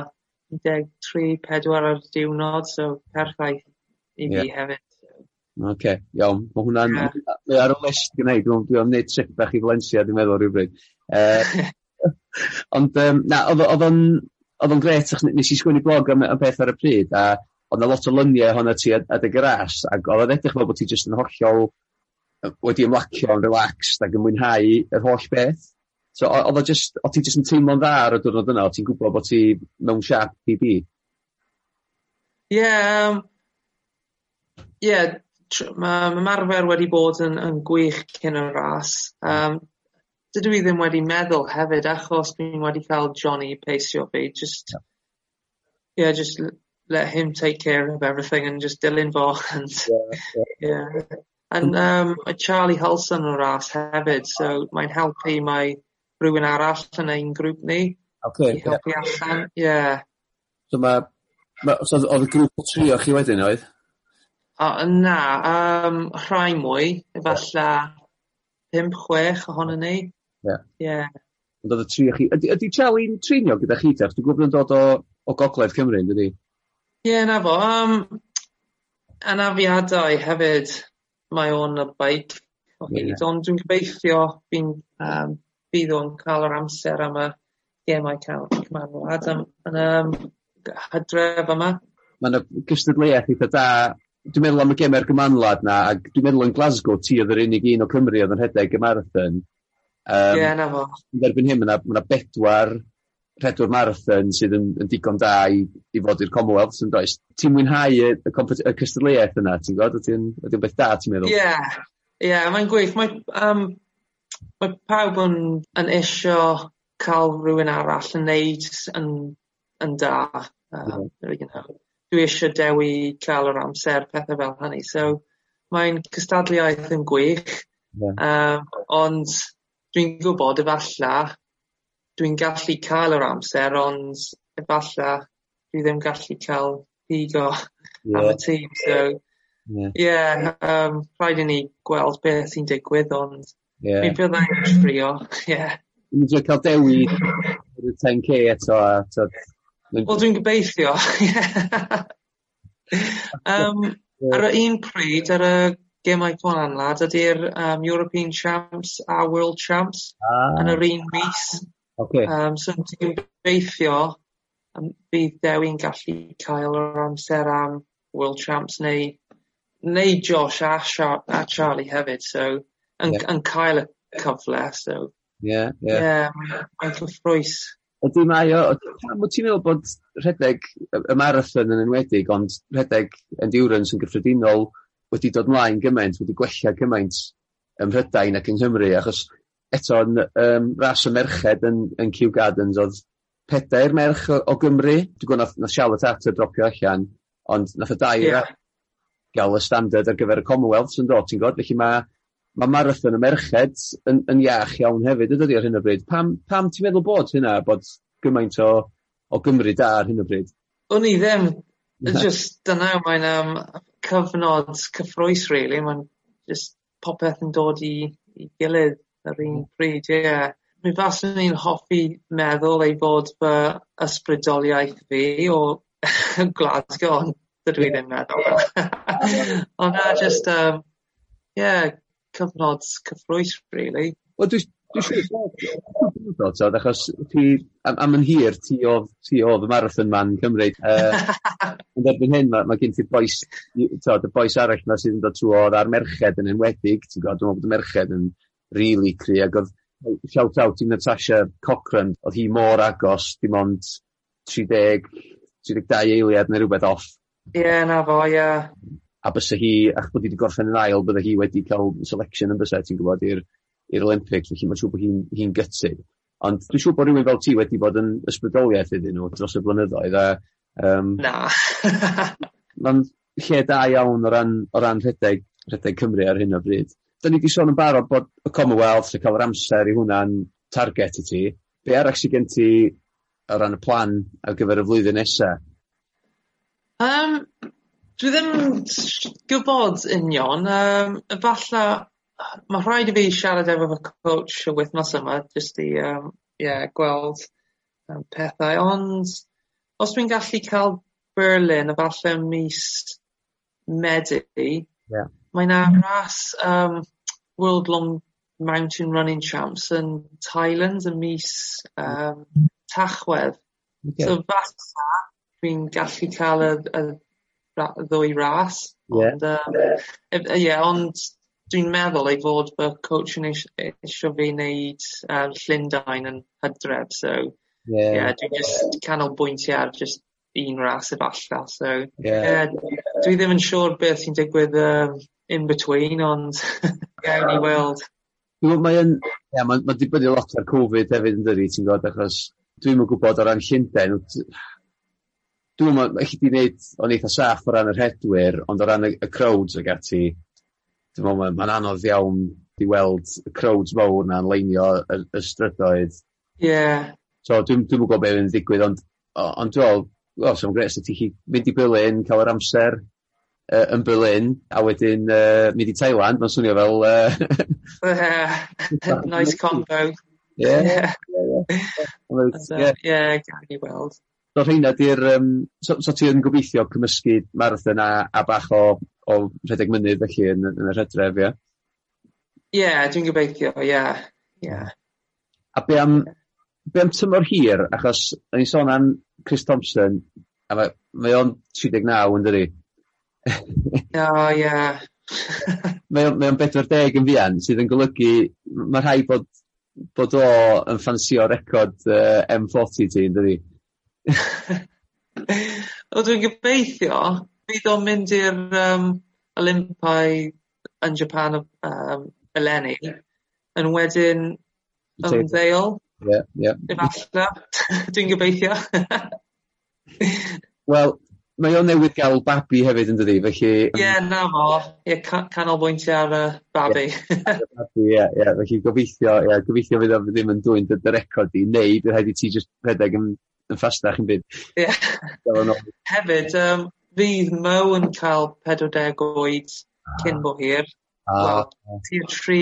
un deg tri pedwar ar diwrnod so perffaith i fi hefyd. Ocê iawn ma' hwnna'n mae ar y list gennai dwi dwi am neud trip bach i Valencia, dwi'n meddwl rywbryd yy ond yym na o'dd o o'dd o'n Oedd o'n gret, nes i sgwennu blog am am beth ar y pryd, a oedd na lot o lyniau ohono ti adeg y gras ac oedd o'n edrych fel bod ti jyst yn hollol wedi ymlacio yn relaxed ac yn mwynhau yr holl beth. So oedd o just, o ti jyst yn teimlo'n dda ar y diwrnod yna, o ti'n gwybod bod ti mewn siap i di? Ie, yeah, um, yeah, mae ymarfer wedi bod yn, yn gwych cyn y ras. Um, dydw i ddim wedi meddwl hefyd achos dwi'n wedi cael Johnny peisio fi just yeah. yeah just let him take care of everything and just dilyn fo and yeah, yeah. yeah. and um Charlie Hulson o'r ras hefyd so mae'n helpu mae rhywun arall yn ein grŵp ni okay, i helpu yeah. allan yeah so mae ma, so oedd y grŵp o tri o chi wedyn oedd? O, na um, rhai mwy efallai pum chwech ohonyn ni Ie. Ie. Ond oedd y tri o chi... Ydy, ydy Charlie'n treinio gyda chi te? Dwi'n gwybod yn dod o, o Gogledd Cymru, yn dydi? Ie, na fo. Um, anafiadau hefyd, mae o'n y beic o hyd, yeah. ond dwi'n gobeithio fi'n um, bydd o'n cael yr amser am y gemau cymanwlad am, yn y um, hydref yma. Mae yna gystadleuaeth eitha da. Dwi'n meddwl am y gemau'r gymanlad na, ac dwi'n meddwl yn Glasgow ti oedd yr unig un o Cymru oedd yn rhedeg y marathon. Um, Ie, yeah, na fo. Derbyn hyn, mae yna bedwar pedwar marathon sydd yn, yn digon da i, i fod i'r Commonwealth yn does. Ti'n mwynhau y, y, y cystadleuaeth yna, ti'n gwybod? Ydy'n ydy beth da, ti'n meddwl? Ie, yeah. yeah, mae'n gwych. Mae, um, mae pawb yn, yn isio cael rhywun arall yn neud yn, yn da. Um, yeah. you know, dwi eisiau dewi cael yr amser pethau fel hynny. So, mae'n cystadleuaeth yn gwych. Yeah. Um, ond dwi'n gwybod efalla dwi'n gallu cael yr amser ond efalla dwi ddim gallu cael digo yeah. am y tîm so ie yeah. um, rhaid i ni gweld beth sy'n digwydd ond yeah. mi byddai'n trio yeah. Dwi'n dweud cael dewi y 10k eto a Wel dwi'n gobeithio um, ar y un pryd ar y gemau gwahanol ydy'r um, European Champs a World Champs ah. yn yr un mis. Okay. Um, so ti'n gobeithio bydd Dewi'n gallu cael yr amser am World Champs neu, neu Josh a, Char a Charlie hefyd, so yn, yeah. yn cael y cyfle. So, yeah, yeah. yeah mae'n cyffrwys. Ydy mae o, pam wyt ti'n meddwl bod rhedeg y marathon yn enwedig, ond rhedeg endurance yn gyffredinol, wedi dod mlaen gymaint, wedi gwella gymaint ym Mhrydain ac yng Nghymru, achos eto yn um, ras y merched yn, yn Kew Gardens oedd pedair merch o, o Gymru, dwi'n gwybod nath, nath Charlotte Atter dropio allan, ond nath y dair yeah. gael y standard ar gyfer y Commonwealth yn dod, ti'n gwybod, felly mae ma marathon y merched yn, yn iach iawn hefyd, ydy ar hyn o bryd. Pam, pam ti'n meddwl bod hynna, bod gymaint o, o Gymru da ar hyn o bryd? O'n i ddim. Just, dyna, mae'n um, cyfnod cyffrous really. Mae'n just popeth yn dod i i gilydd yr un hmm. pryd ie. Mi faswn i'n hoffi meddwl ei fod fy ysbrydoliaeth fi o Glasgow ond dydw i ddim meddwl ond na jyst um, yeah, cyfnod cyffrous really. Wel dwi t'od achos ti am, am yn hir ti oedd ti oedd y marathon man Cymru uh, ond erbyn hyn mae ma gen ti boes t'od y boes arall na sydd yn dod trwy oedd ar merched yn enwedig ti'n gwybod dwi'n meddwl bod y merched yn really cri ac oedd shout out i Natasha Cochran oedd hi mor agos dim ond 30 32 eiliad neu rhywbeth off Ie, yeah, na fo, ie. Yeah. A bysa hi, ach bod hi wedi gorffen yn ail, bydda hi wedi cael selection yn bysa, ti'n gwybod, i'r i'r Olympics felly mae'n siŵr bod hi'n hi gutted. Ond dwi'n siŵr bod rhywun fel ti wedi bod yn ysbrydoliaeth iddyn nhw dros y blynyddoedd. A, um, Na. mae'n lle da iawn o ran, o ran rhedeg, rhedeg Cymru ar hyn o bryd. Da ni wedi sôn yn barod bod y Commonwealth yn cael yr amser i hwnna'n target i ti. Be arall sy'n gen ti o ran y plan ar gyfer y flwyddyn nesaf? Um, dwi ddim gwybod union. Um, efallai mae rhaid i fi siarad efo fy coach y wythnos yma jyst i um, yeah, gweld um, pethau ond os dwi'n gallu cael Berlin efallai mis Medi yeah. mae na ras um, World Long Mountain Running Champs yn Thailand yn mis um, Tachwedd okay. so falla dwi'n gallu cael y y ra- ddwy ras ond um, yeah. yeah, ond dwi'n meddwl ei fod fy coach yn eis- eisio fi wneud uh, Llundain yn hydref, so yeah, yeah dwi'n just canolbwyntio ar just un ras efallai, so yeah. yeah dwi ddim yn siŵr beth sy'n digwydd um, in between, ond gawn ni weld. Mae yn, yeah, mae'n ma dibynnu lot ar Covid hefyd yn dydi, ti'n gwybod, achos dwi'n yn gwybod o ran Llundain, dwi'n meddwl, eich di wneud o'n eitha saff o ran yr hedwyr, ond o ran y, y crowds ag ati, dwi'n meddwl mae'n ma' anodd iawn i weld y crowds mowr 'na'n leinio y y strydoedd. Ie. So dwi'n dwi gwybod beth be' yn digwydd ond o- ond dwi me'wl wel 'sa fo'n grêt os mynd i Berlin cael yr amser uh, yn Berlin a wedyn uh, mynd i Thailand mae'n swnio fel Uh, Nice combo. Ie. Ie ie. Ie gawn ni weld. So rheina 'di'r yym so so ti yn gobeithio cymysgu marathon a a bach o o rhedeg mynydd felly yn, yn yr hydref, ie? Ie, dwi'n gobeithio, ie. yeah. Mm. A be am, be am tymor hir? Achos, o'n i'n sôn am Chris Thompson, a mae, mae o'n 39 yn dydi? o, ie. mae o'n 40 yn fian, sydd yn golygu, mae rhai bod, bod o yn ffansio record uh, M40 ti, yn dydi? o, dwi'n gobeithio, Bydd o'n mynd i'r um, Olympau yn Japan um, eleni yn wedyn ymddeol. Ie ie. Efalla dwi'n gobeithio. Wel mae o'n newydd gael babi hefyd yn dydi, felly... Ie yeah, na fo ie yeah, canolbwyntio ar y babi. Ie ie felly gobeithio ie gobeithio fydd o ddim yn dwyn dy dy record i, neu bydd rhaid i ti jyst rhedeg yn yn ffastach yn byd. Ie hefyd um, fydd Mo yn cael 40 oed ah. cyn bo hir. Ah. Wel, tir tri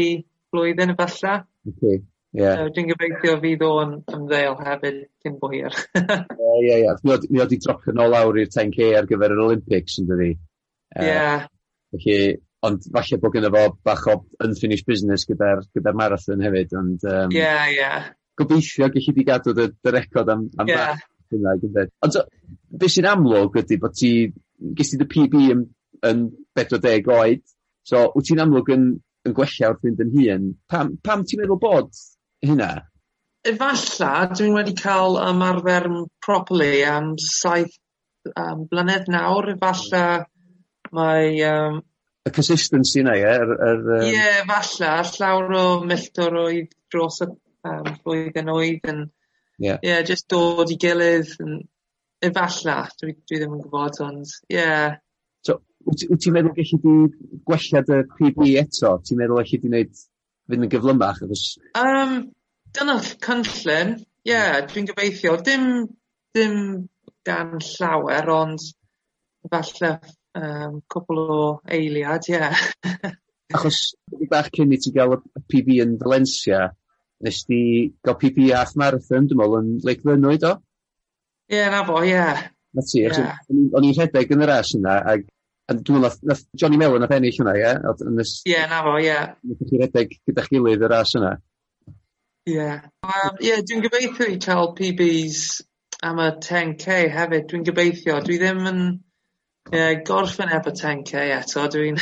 blwyddyn efallai. Okay. Yeah. So, dwi'n gobeithio fydd o'n ymddeol hefyd cyn bo hir. Ie, ie, ie. Mi oedd i dropio nôl lawr i'r 10k ar gyfer yr Olympics yn dydi? Ie. Yeah. Uh, felly, ond falle bod gyda fo bach o unfinished business gyda'r gyda, marathon hefyd. Ond, um, yeah, yeah. Gobeithio gallu di gadw dy, dy record am, am yeah. bach hynna yn dweud. Ond so, be sy'n amlwg ydy bod ti, ges ti dy PB yn, yn 40 oed, so wyt ti'n amlwg yn, yn gwella wrth fynd yn hun. Pam, pam ti'n meddwl bod hynna? Efalla, dwi'n wedi cael ymarfer properly am saith um, blynedd nawr, efalla mae um, y consistency yna, ie? Er, er, um... Ie, yeah, falle. Llawer o milltir oedd dros y um, flwyddyn oedd yn Ie. Ie just dod i gilydd yn efallach dwi dwi ddim yn gwybod, ond ie. Yeah. So wyt ti wt ti'n meddwl gallu di gwella dy PB eto? Ti'n meddwl gallu di wneud fynd yn gyflymach achos... Um, dyna cynllun ie yeah, dwi'n gobeithio dim dim gan llawer ond falle um, cwbl o eiliad ie. Yeah. achos chydig bach cyn i ti gael y PB yn Valencia nes di gael PB half marathon, dwi'n meddwl, yn Lake Fynwyd o? Ie, yeah, na fo, ie. Yeah. Na ti, yeah. o'n i'n rhedeg yn yr as yna, ag A dwi'n meddwl, nath Johnny Mellon nath ennill hwnna, ie? Ie, yeah, na fo, ie. Yeah. Nath chi redeg gyda'ch gilydd y ras yna. Ie. Yeah. Um, yeah, dwi'n gobeithio i cael PBs am y 10k hefyd. Dwi'n gobeithio. Dwi ddim yn yeah, gorffen efo 10k eto. Dwi'n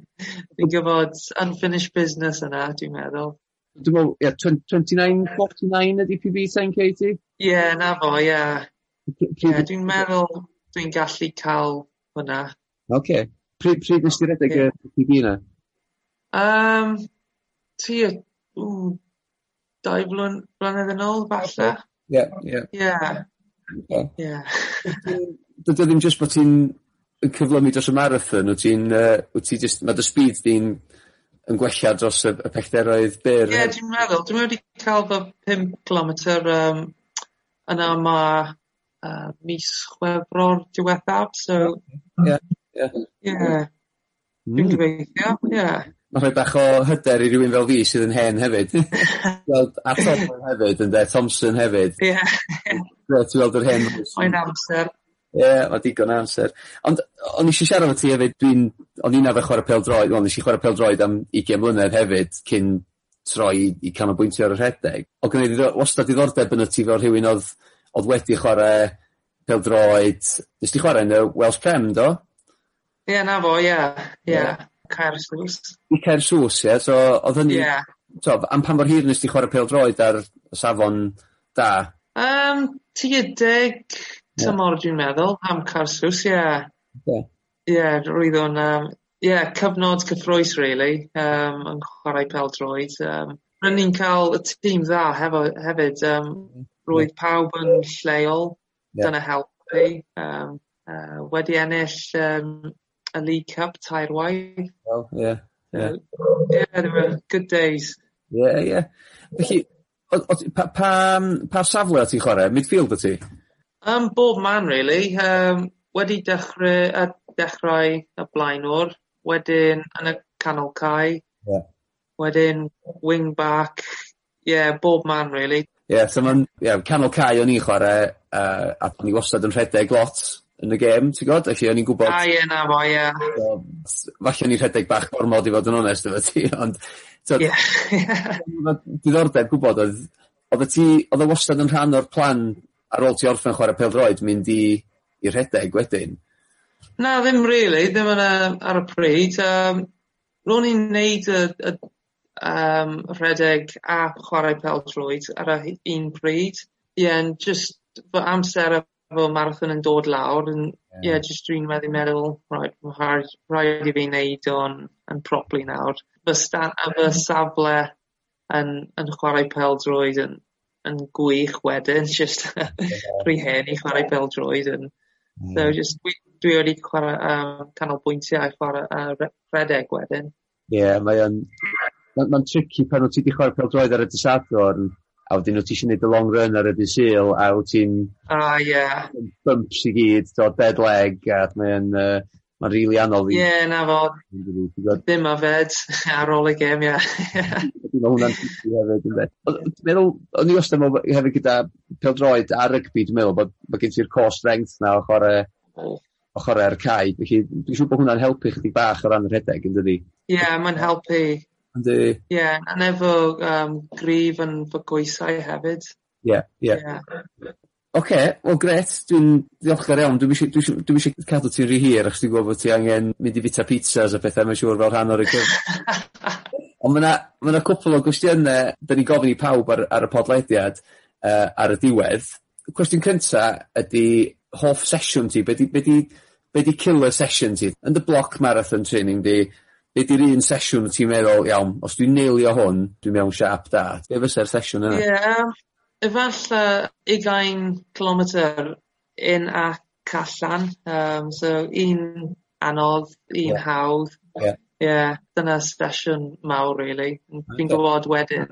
dwi gwybod unfinished business yna, dwi'n meddwl dwi'n meddwl, ie twen- twenty nine forty nine ydi PB sai'n credu? Ie yeah, 'na fo ie. Yeah. Ie dwi'n meddwl dwi'n gallu cael hwnna. Ocê pryd pryd nes ti redeg y PB yna? Um, ti ww dau blwn, blynedd yn ôl falle. Ie ie. Ie. Ie. Dydi ddim jyst bod ti'n yn cyflymu dros y marathon wyt ti'n Uh, wt ti jyst ma' dy speed di'n yn gwella dros y, y pellteroedd byr. Ie, yeah, dwi'n meddwl. Dwi'n meddwl wedi cael fy 5 km um, yna ma uh, mis chwefror diwethaf, so... Ie, ie. Ie. Hmm. Dwi'n gobeithio, ie. Mae rhoi bach o hyder i rywun fel fi sydd yn hen hefyd. Gweld, a Thompson hefyd, ynddo, Thompson hefyd. Ie. Ti'n weld yr hen. Mae'n amser. Ie ma' digon o amser. Ond o'n i eisiau siarad efo ti hefyd dwi'n o'n i'n arfer chwarae pêl-droed wel nesh i chware pêl-droed am ugian mlynedd hefyd cyn troi i canolbwyntio ar y rhedeg. O gwneud i ddiddor- wastad diddordeb yno ti fel rhywun oedd, oedd wedi chwarae pêl-droed. Nes ti chwarae yn y Welsh Prem do? Ie 'na fo ie ie. Caer Sws. I Caer Sws ie so oedd hynny... Ie. So, am pan mor hir nes ti chwarae pêl-droed ar y safon da? Um, ti tua'r deg tymor dwi'n meddwl, am Carsws, ie. Yeah. Ie, roedd o'n, um, ie, cyfnod cyffroes, really, um, yn chwarae pel droed. Um, Rydyn ni'n cael y tîm dda hefo, hefyd, um, roedd pawb yn lleol, yeah. dyna helpu. Um, uh, wedi ennill um, y League Cup tair waith. Well, ie. Ie, Yeah, they were good days. Yeah, yeah. Felly, pa, pa, pa safle o ti chwarae? Midfield o ti? Um, bob man really. Um, wedi dechrau, yy dechrau y Blaenor wedyn yn y Canol cae, Ie. ...wedyn wing back yeah, bob man really. Ie yeah, so ma'n ie Canol cae o'n i'n chwarae, uh, a o'n i wastad yn rhedeg lot yn y gêm ti'n gwbod felly o'n i'n gwybod... A ie na fo ie. ...so falle o'n i'n rhedeg bach gormod i fod yn onest efo ti ond So, Ie. ...diddordeb gwybod, oedd oedd ti oedd o wastad yn rhan o'r plan ar ôl ti orffen chwarae pêl-droed mynd i i rhedeg wedyn? Na ddim really, ddim yn uh, ar y pryd Um, ro'n i'n neud y y um, rhedeg a chwarae pêl-droed ar y un pryd ie yeah, just fy amser efo marathon yn dod lawr yn ie just dwi'n meddwl, meddwl reit ma' rhaid rhaid i fi wneud o'n yn properly nawr. Fy sta- a fy safle yn yn chwarae pêl-droed yn yn gwych wedyn just rhy hen i chwarae pêl-droed yn mm. so just, dwi, dwi wedi chwarae um, canolbwyntiau a chwarae uh, rhedeg wedyn. Ie, yeah, mae o'n mae'n ma tricky pan wyt ti wedi chwarae pêl-droed ar y dysadwrn a wedyn wyt ti eisiau gwneud y long run ar y dydd syl a wyt ti'n ah, yeah. bumps i gyd, do, dead leg a mae'n uh, Mae'n rili anodd i... Ie, yeah, na fo. Ddim a fed ar ôl y gem, ia. Dwi'n meddwl hwnna'n tipi hefyd, ynddo. Dwi'n meddwl, o'n i wastad mewn hefyd gyda pel droed a rygbi, dwi'n meddwl bod bod gen ti'r core strength na o chwarae ochr ar cae. Felly, dwi'n siŵr bod hwnna'n helpu chdi bach o ran yr rhedeg, yn dydi? Ie, yeah, mae'n helpu. Yndi. Ie, yeah, a nefo um, grif yn fy gweithau hefyd. Ie, yeah, ie. Yeah. yeah. Ocê wel gret, dwi'n ddiolchgar iawn Dwi'n eisiau dwi isie dwi'm isie cadw ti'n rhy hir achos dwi'n gwybod bod ti angen mynd i fita pizzas a pethau, mae'n siŵr fel rhan o'r recordi. Ond ma' 'na ma' cwpl o gwestiynau, da ni gofyn i pawb ar ar y podlediad uh, ar y diwedd. Cwestiwn cynta ydy hoff sesiwn ti be' 'di be' 'di be' 'di killer session ti yn dy bloc marathon training di be' 'di'r un sesiwn ti'n meddwl iawn os dwi'n neilio hwn dwi'n mewn siap da be' fysa'r sesiwn yna? Ie efalla 20 km in a callan. Um, so un anodd, un yeah. hawdd. Yeah. Ie, yeah, dyna sesiwn mawr, really. Fi'n gwybod wedyn,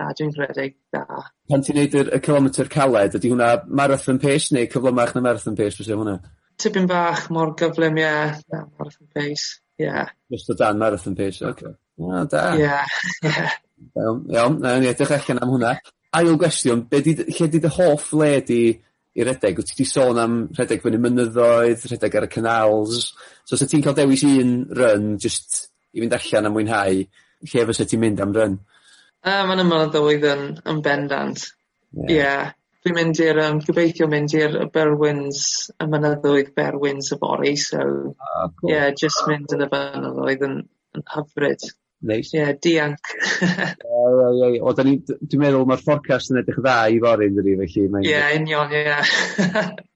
a dwi'n credu, da. Pan ti'n neud y, y kilometr caled, ydy hwnna marathon pace neu cyflymach na marathon pace, bys hwnna? Tipyn bach mor gyflym, ie. Yeah. Na, marathon pace, ie. Yeah. Just o dan marathon pace, oce. Okay. No, da. Ie, yeah. ie. Iawn, iawn, na ni edrych allan am hwnna ail gwestiwn be' 'di lle 'di dy hoff le di i redeg? Wyt ti 'di sôn am redeg fyny mynyddoedd, redeg ar y canals so os ti'n cael dewis un run just i fynd allan a mwynhau lle fysa ti'n mynd am run? Yy ma'n ymyl yn yn bendant. Ie. Dwi'n mynd i'r um, gobeithio mynd i'r y Berwyns y mynyddoedd Berwyns y bori, so ah, ie cool. yeah, jyst mynd yn y fynyddoedd yn yn hyfryd. Neis. Ie, yeah, dianc. Ie, ie, ie, ie. Wel, ni, dwi'n meddwl mae'r forecast yn edrych dda i fori yn dydi, felly Ie, yeah, union, ie.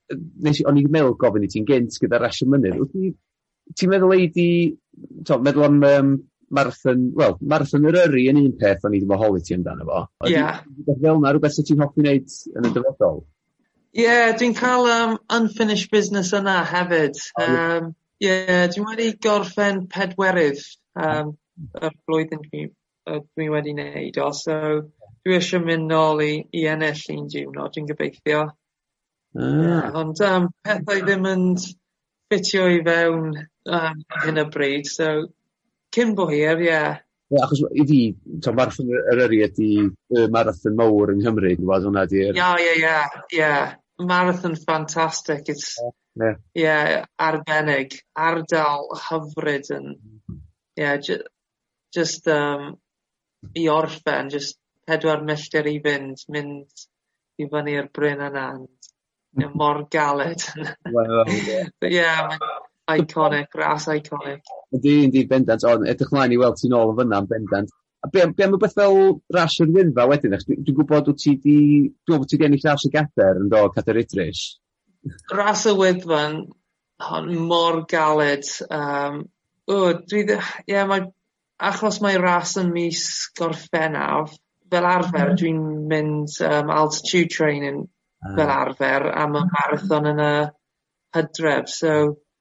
Yeah. Nes, o'n i'n meddwl gofyn i ti'n gynt gyda rasio mynydd. Ti'n meddwl ei di, to, meddwl am um, marathon, wel, marathon yr yri yn un peth o'n i ddim o holi ti amdano fo. Ie. Yeah. Fel na, rhywbeth sy'n ti'n hoffi wneud yn y dyfodol? Ie, yeah, dwi'n cael um, unfinished business yna hefyd. Um, Ie, yeah, dwi'n wedi gorffen pedwerydd. Um, y flwyddyn dwi uh, dwi wedi wneud o, so dwi eisiau mynd nôl i, i ennill un diwrnod, dwi'n gobeithio. Ah. Yeah, ond um, pethau ddim yn ffitio i fewn um, hyn y bryd, so cyn bo hir, ie. Yeah. Yeah, achos i fi, to, marathon Eryri ydi y marathon mawr yng Nghymru, dwi'n gwybod hwnna di'r... Ie, ie, ie, ie. Marathon ffantastig, it's, ie, yeah. yeah, arbennig, ardal hyfryd yn, ie, yeah, just um, i orffen just pedwar milltir i fynd mynd i fyny i'r bryn yna yn mor galed. Wel, ie. Ie, iconic, ras iconic. Ydy, ydy, bendant, ond edrych mlaen i weld ti'n ôl yn fyna yn bendant. A be, be am rhywbeth fel ras yr wynfa wedyn? Dwi'n dwi gwybod wyt ti di, dwi'n gwybod ti di ennill ras y gader yn dod, Cader Idris. Ras y wyddfa, mor galed. Um, o, dwi, ie, yeah, mae achos mae ras yn mis Gorffennaf, fel arfer mm. dwi'n mynd um, altitude training fel arfer am y marathon yn y hydref, so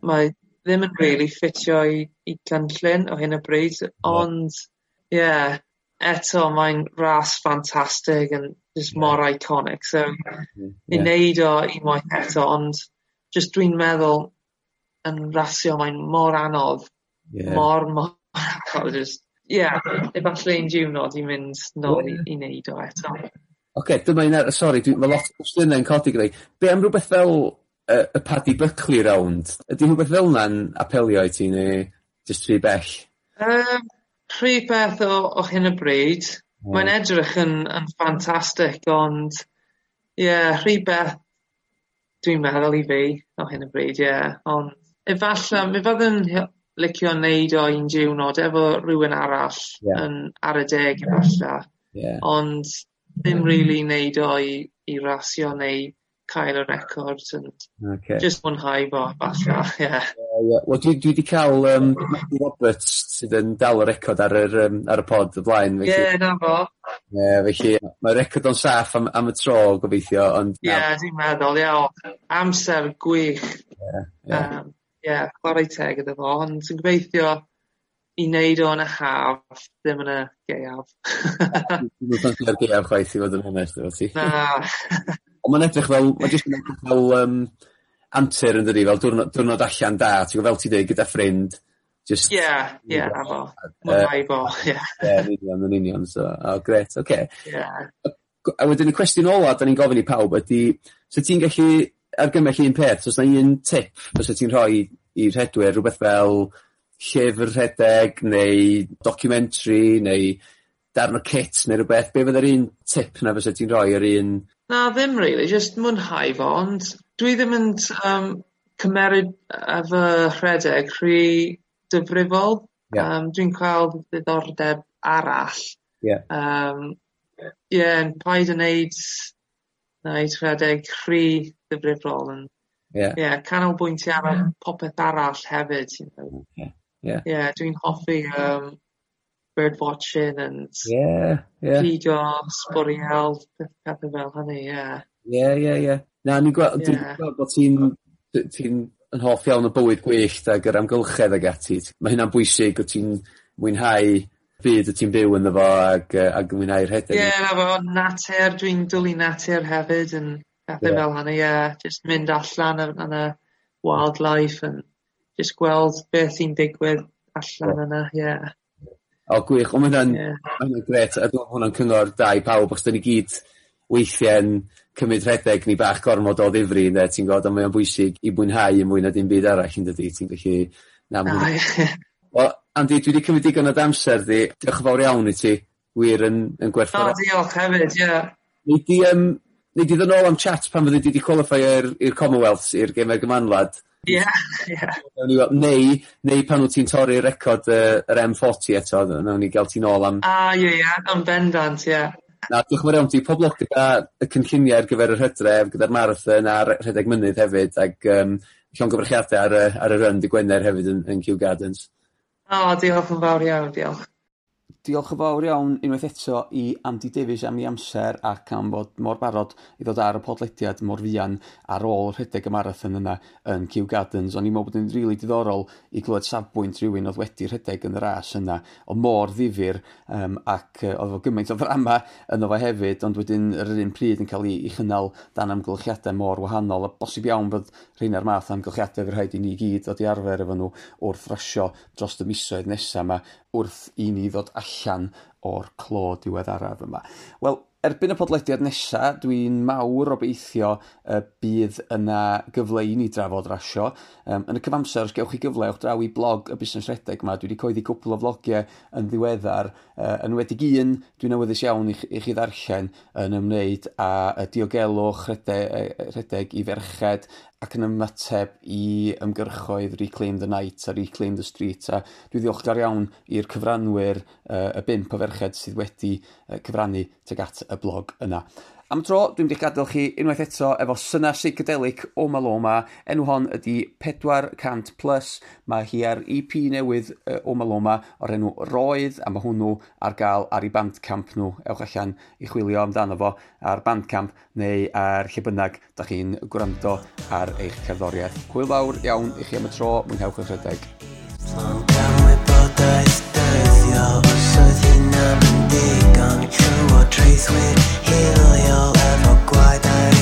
mae ddim yn really ffitio i, i gynllun o hyn o bryd, ond ie, yeah, eto mae'n ras ffantastig yn just mor iconic, so yeah. i wneud o unwaith eto, ond just dwi'n meddwl yn rasio mae'n mor anodd, yeah. mor, mor I'll just, yeah, efallai un diwrnod i mynd nôl i i neud o eto. Ocê dyma un ar- sori dwi ma' lot o gwestiynau yn codi gyda'i. Be' am rhywbeth fel yy y Paddy Buckley rownd Ydy rhywbeth fel yna'n apelio i ti neu just rhy bell? Um, rhy beth o o hyn o bryd. Mae'n edrych yn yn ffantastig ond ie yeah, rhy beth dwi'n meddwl i fi o hyn o bryd ie Yeah. ond efallai, mi fydd yn hy- licio wneud o un diwrnod efo rhywun arall yeah. yn ar y deg efallai. Yeah. Ond ddim rili really wneud o i, i rasio neu cael y record and okay. just mwynhau fo falle, ie. Yeah. Uh, yeah. Wel, dwi, dwi wedi cael um, Matthew Roberts sydd yn dal y record ar, yr, um, ar y pod y blaen. Ie, yeah, na fo. Yeah, felly, mae'r record o'n saff am, am y tro, gobeithio. Ie, yeah, dwi'n meddwl, ie. iawn. Amser gwych. Yeah, yeah. Um, ie chwarae teg iddo fo ond dwi'n gobeithio i wneud o yn y haf ddim yn y gaeaf. Ddim yn geaf chwaith i fod yn onest efo ti. Na. Ond mae'n edrych fel, mae'n jyst yn edrych fel um, antur yn dydi, fel diwrnod, diwrnod allan da, ti'n gwybod fel ti dweud gyda ffrind, just... Ie, ie, a fo. Mae'n rhaid bo, ie. Ie, yn union, yn union, so, oh, gret, oce. Okay. Ie. A wedyn y cwestiwn ola da ni'n gofyn i pawb ydy, so ti'n gallu argymell un peth, os yna un tip os ti'n rhoi i'r rhedwyr, rhywbeth fel llyfr rhedeg neu documentary neu darn o kit neu rhywbeth, be fydda'r un tip na fysa ti'n rhoi ar un... Na ddim really, just mwynhau fo, ond dwi ddim yn um, cymeryd efo rhedeg rhy dyfrifol. Yeah. Um, dwi'n cael ddiddordeb arall. Yeah. Um, yeah, paid yn neud neu rhedeg rhy ddifrifol yn yeah. yeah, canolbwyntio ar yeah. popeth arall hefyd. You know. Yeah, yeah. yeah dwi'n hoffi um, bird watching and yeah, yeah. pigo, sbwriel, pethau fel hynny, yeah. Yeah, yeah, yeah. Na, ni'n gweld, yeah. dwi'n gweld bod ti'n ti yn hoff iawn o bywyd gwyllt ag yr amgylchedd ag ati. Mae hynna'n bwysig, o ti'n mwynhau byd y ti'n byw ynddo fo ag yy ag yn mwynhau'r rhedeg. Ie yeah, fo natur dwi'n dwlu natur hefyd yn pethe fel hynny ie Just mynd allan yn yn y wildlife yn just gweld beth sy'n digwydd allan yna ie. O gwych ond ma' hwnna'n ma' hwnna'n grêt a dwi'n hwnna'n cyngor da i pawb os da ni gyd weithiau'n cymryd rhedeg ni bach gormod o ddifri ne, ti'n gweld ond mae'n bwysig i bwynhau yn mwy na dim byd arall yn yndydi ti'n gallu na ma' hwnna... O ie. Andy dwi wedi cymryd digon o damser di. Diolch yn fawr iawn i ti. Wir yn yn gwerthfawrogi. O diolch hefyd ie. Yeah. Nei di um, nei di ddod nôl am chat pan fyddi di 'di qualify i'r Commonwealth i'r Gemau gymanlad. Ie ie. Neu neu pan wyt ti'n torri'r record uh, yr M40 eto nawn ni gael ti nôl am... A ie ie yn bendant ie. Na diolch yn fawr iawn ti pob lwc gyda y cynlluniau ar gyfer yr Hydref gyda'r marathon a'r rhedeg mynydd hefyd ag yym llongyfarchiadau ar y ar y run dy' Gwener hefyd yn yn Kew Gardens. O diolch yn fawr iawn diolch diolch yn fawr iawn unwaith eto i Andy Davies am ei amser ac am fod mor barod i ddod ar y podlediad mor fuan ar ôl rhedeg y marathon yna yn Kew Gardens. O'n i'n meddwl bod yn rili really diddorol i glywed safbwynt rhywun oedd wedi rhedeg yn y ras yna o mor ddifur um, ac uh, oedd o gymaint o ddrama yn fo hefyd, ond wedyn yr un pryd yn cael ei, ei chynnal dan amgylchiadau mor wahanol a bosib iawn bod rhain ar math amgylchiadau fydd rhaid i ni gyd ddod i arfer efo nhw wrth rasio dros y misoedd nesaf yma wrth i ni ddod allan o'r clo diweddaraf yma. Wel, erbyn y podlediad nesaf, dwi'n mawr obeithio y bydd yna gyfle i ni drafod rasio. Um, yn y cyfamser, os gewch chi gyfle, o'ch draw i blog y busnes redeg yma. Dwi wedi coeddi cwpl o flogiau yn ddiweddar. Uh, yn wedi un, dwi'n awyddus iawn i, i chi ddarllen yn ymwneud â diogelwch rhedeg, rhedeg i ferched ac yn ymateb i ymgyrchoedd Reclaim the Night a Reclaim the Street a dwi ddiolchgar iawn i'r cyfranwyr uh, y bimp o ferched sydd wedi uh, cyfrannu tuag at y blog yna. Am tro, dwi'n wedi gadael chi unwaith eto efo syna psychedelic o Maloma. Enw hon ydy 400 plus. Mae hi ar EP newydd o Maloma o'r enw Roedd a mae hwnnw ar gael ar ei bandcamp nhw. Ewch allan i chwilio amdano fo ar bandcamp neu ar lle bynnag da chi'n gwrando ar eich cerddoriaeth. Cwyl fawr iawn i chi am y tro, mwynhewch eich rhedeg. Ond gan wybodaeth dyddio os oedd hi'n amlwg We'll heal your ever.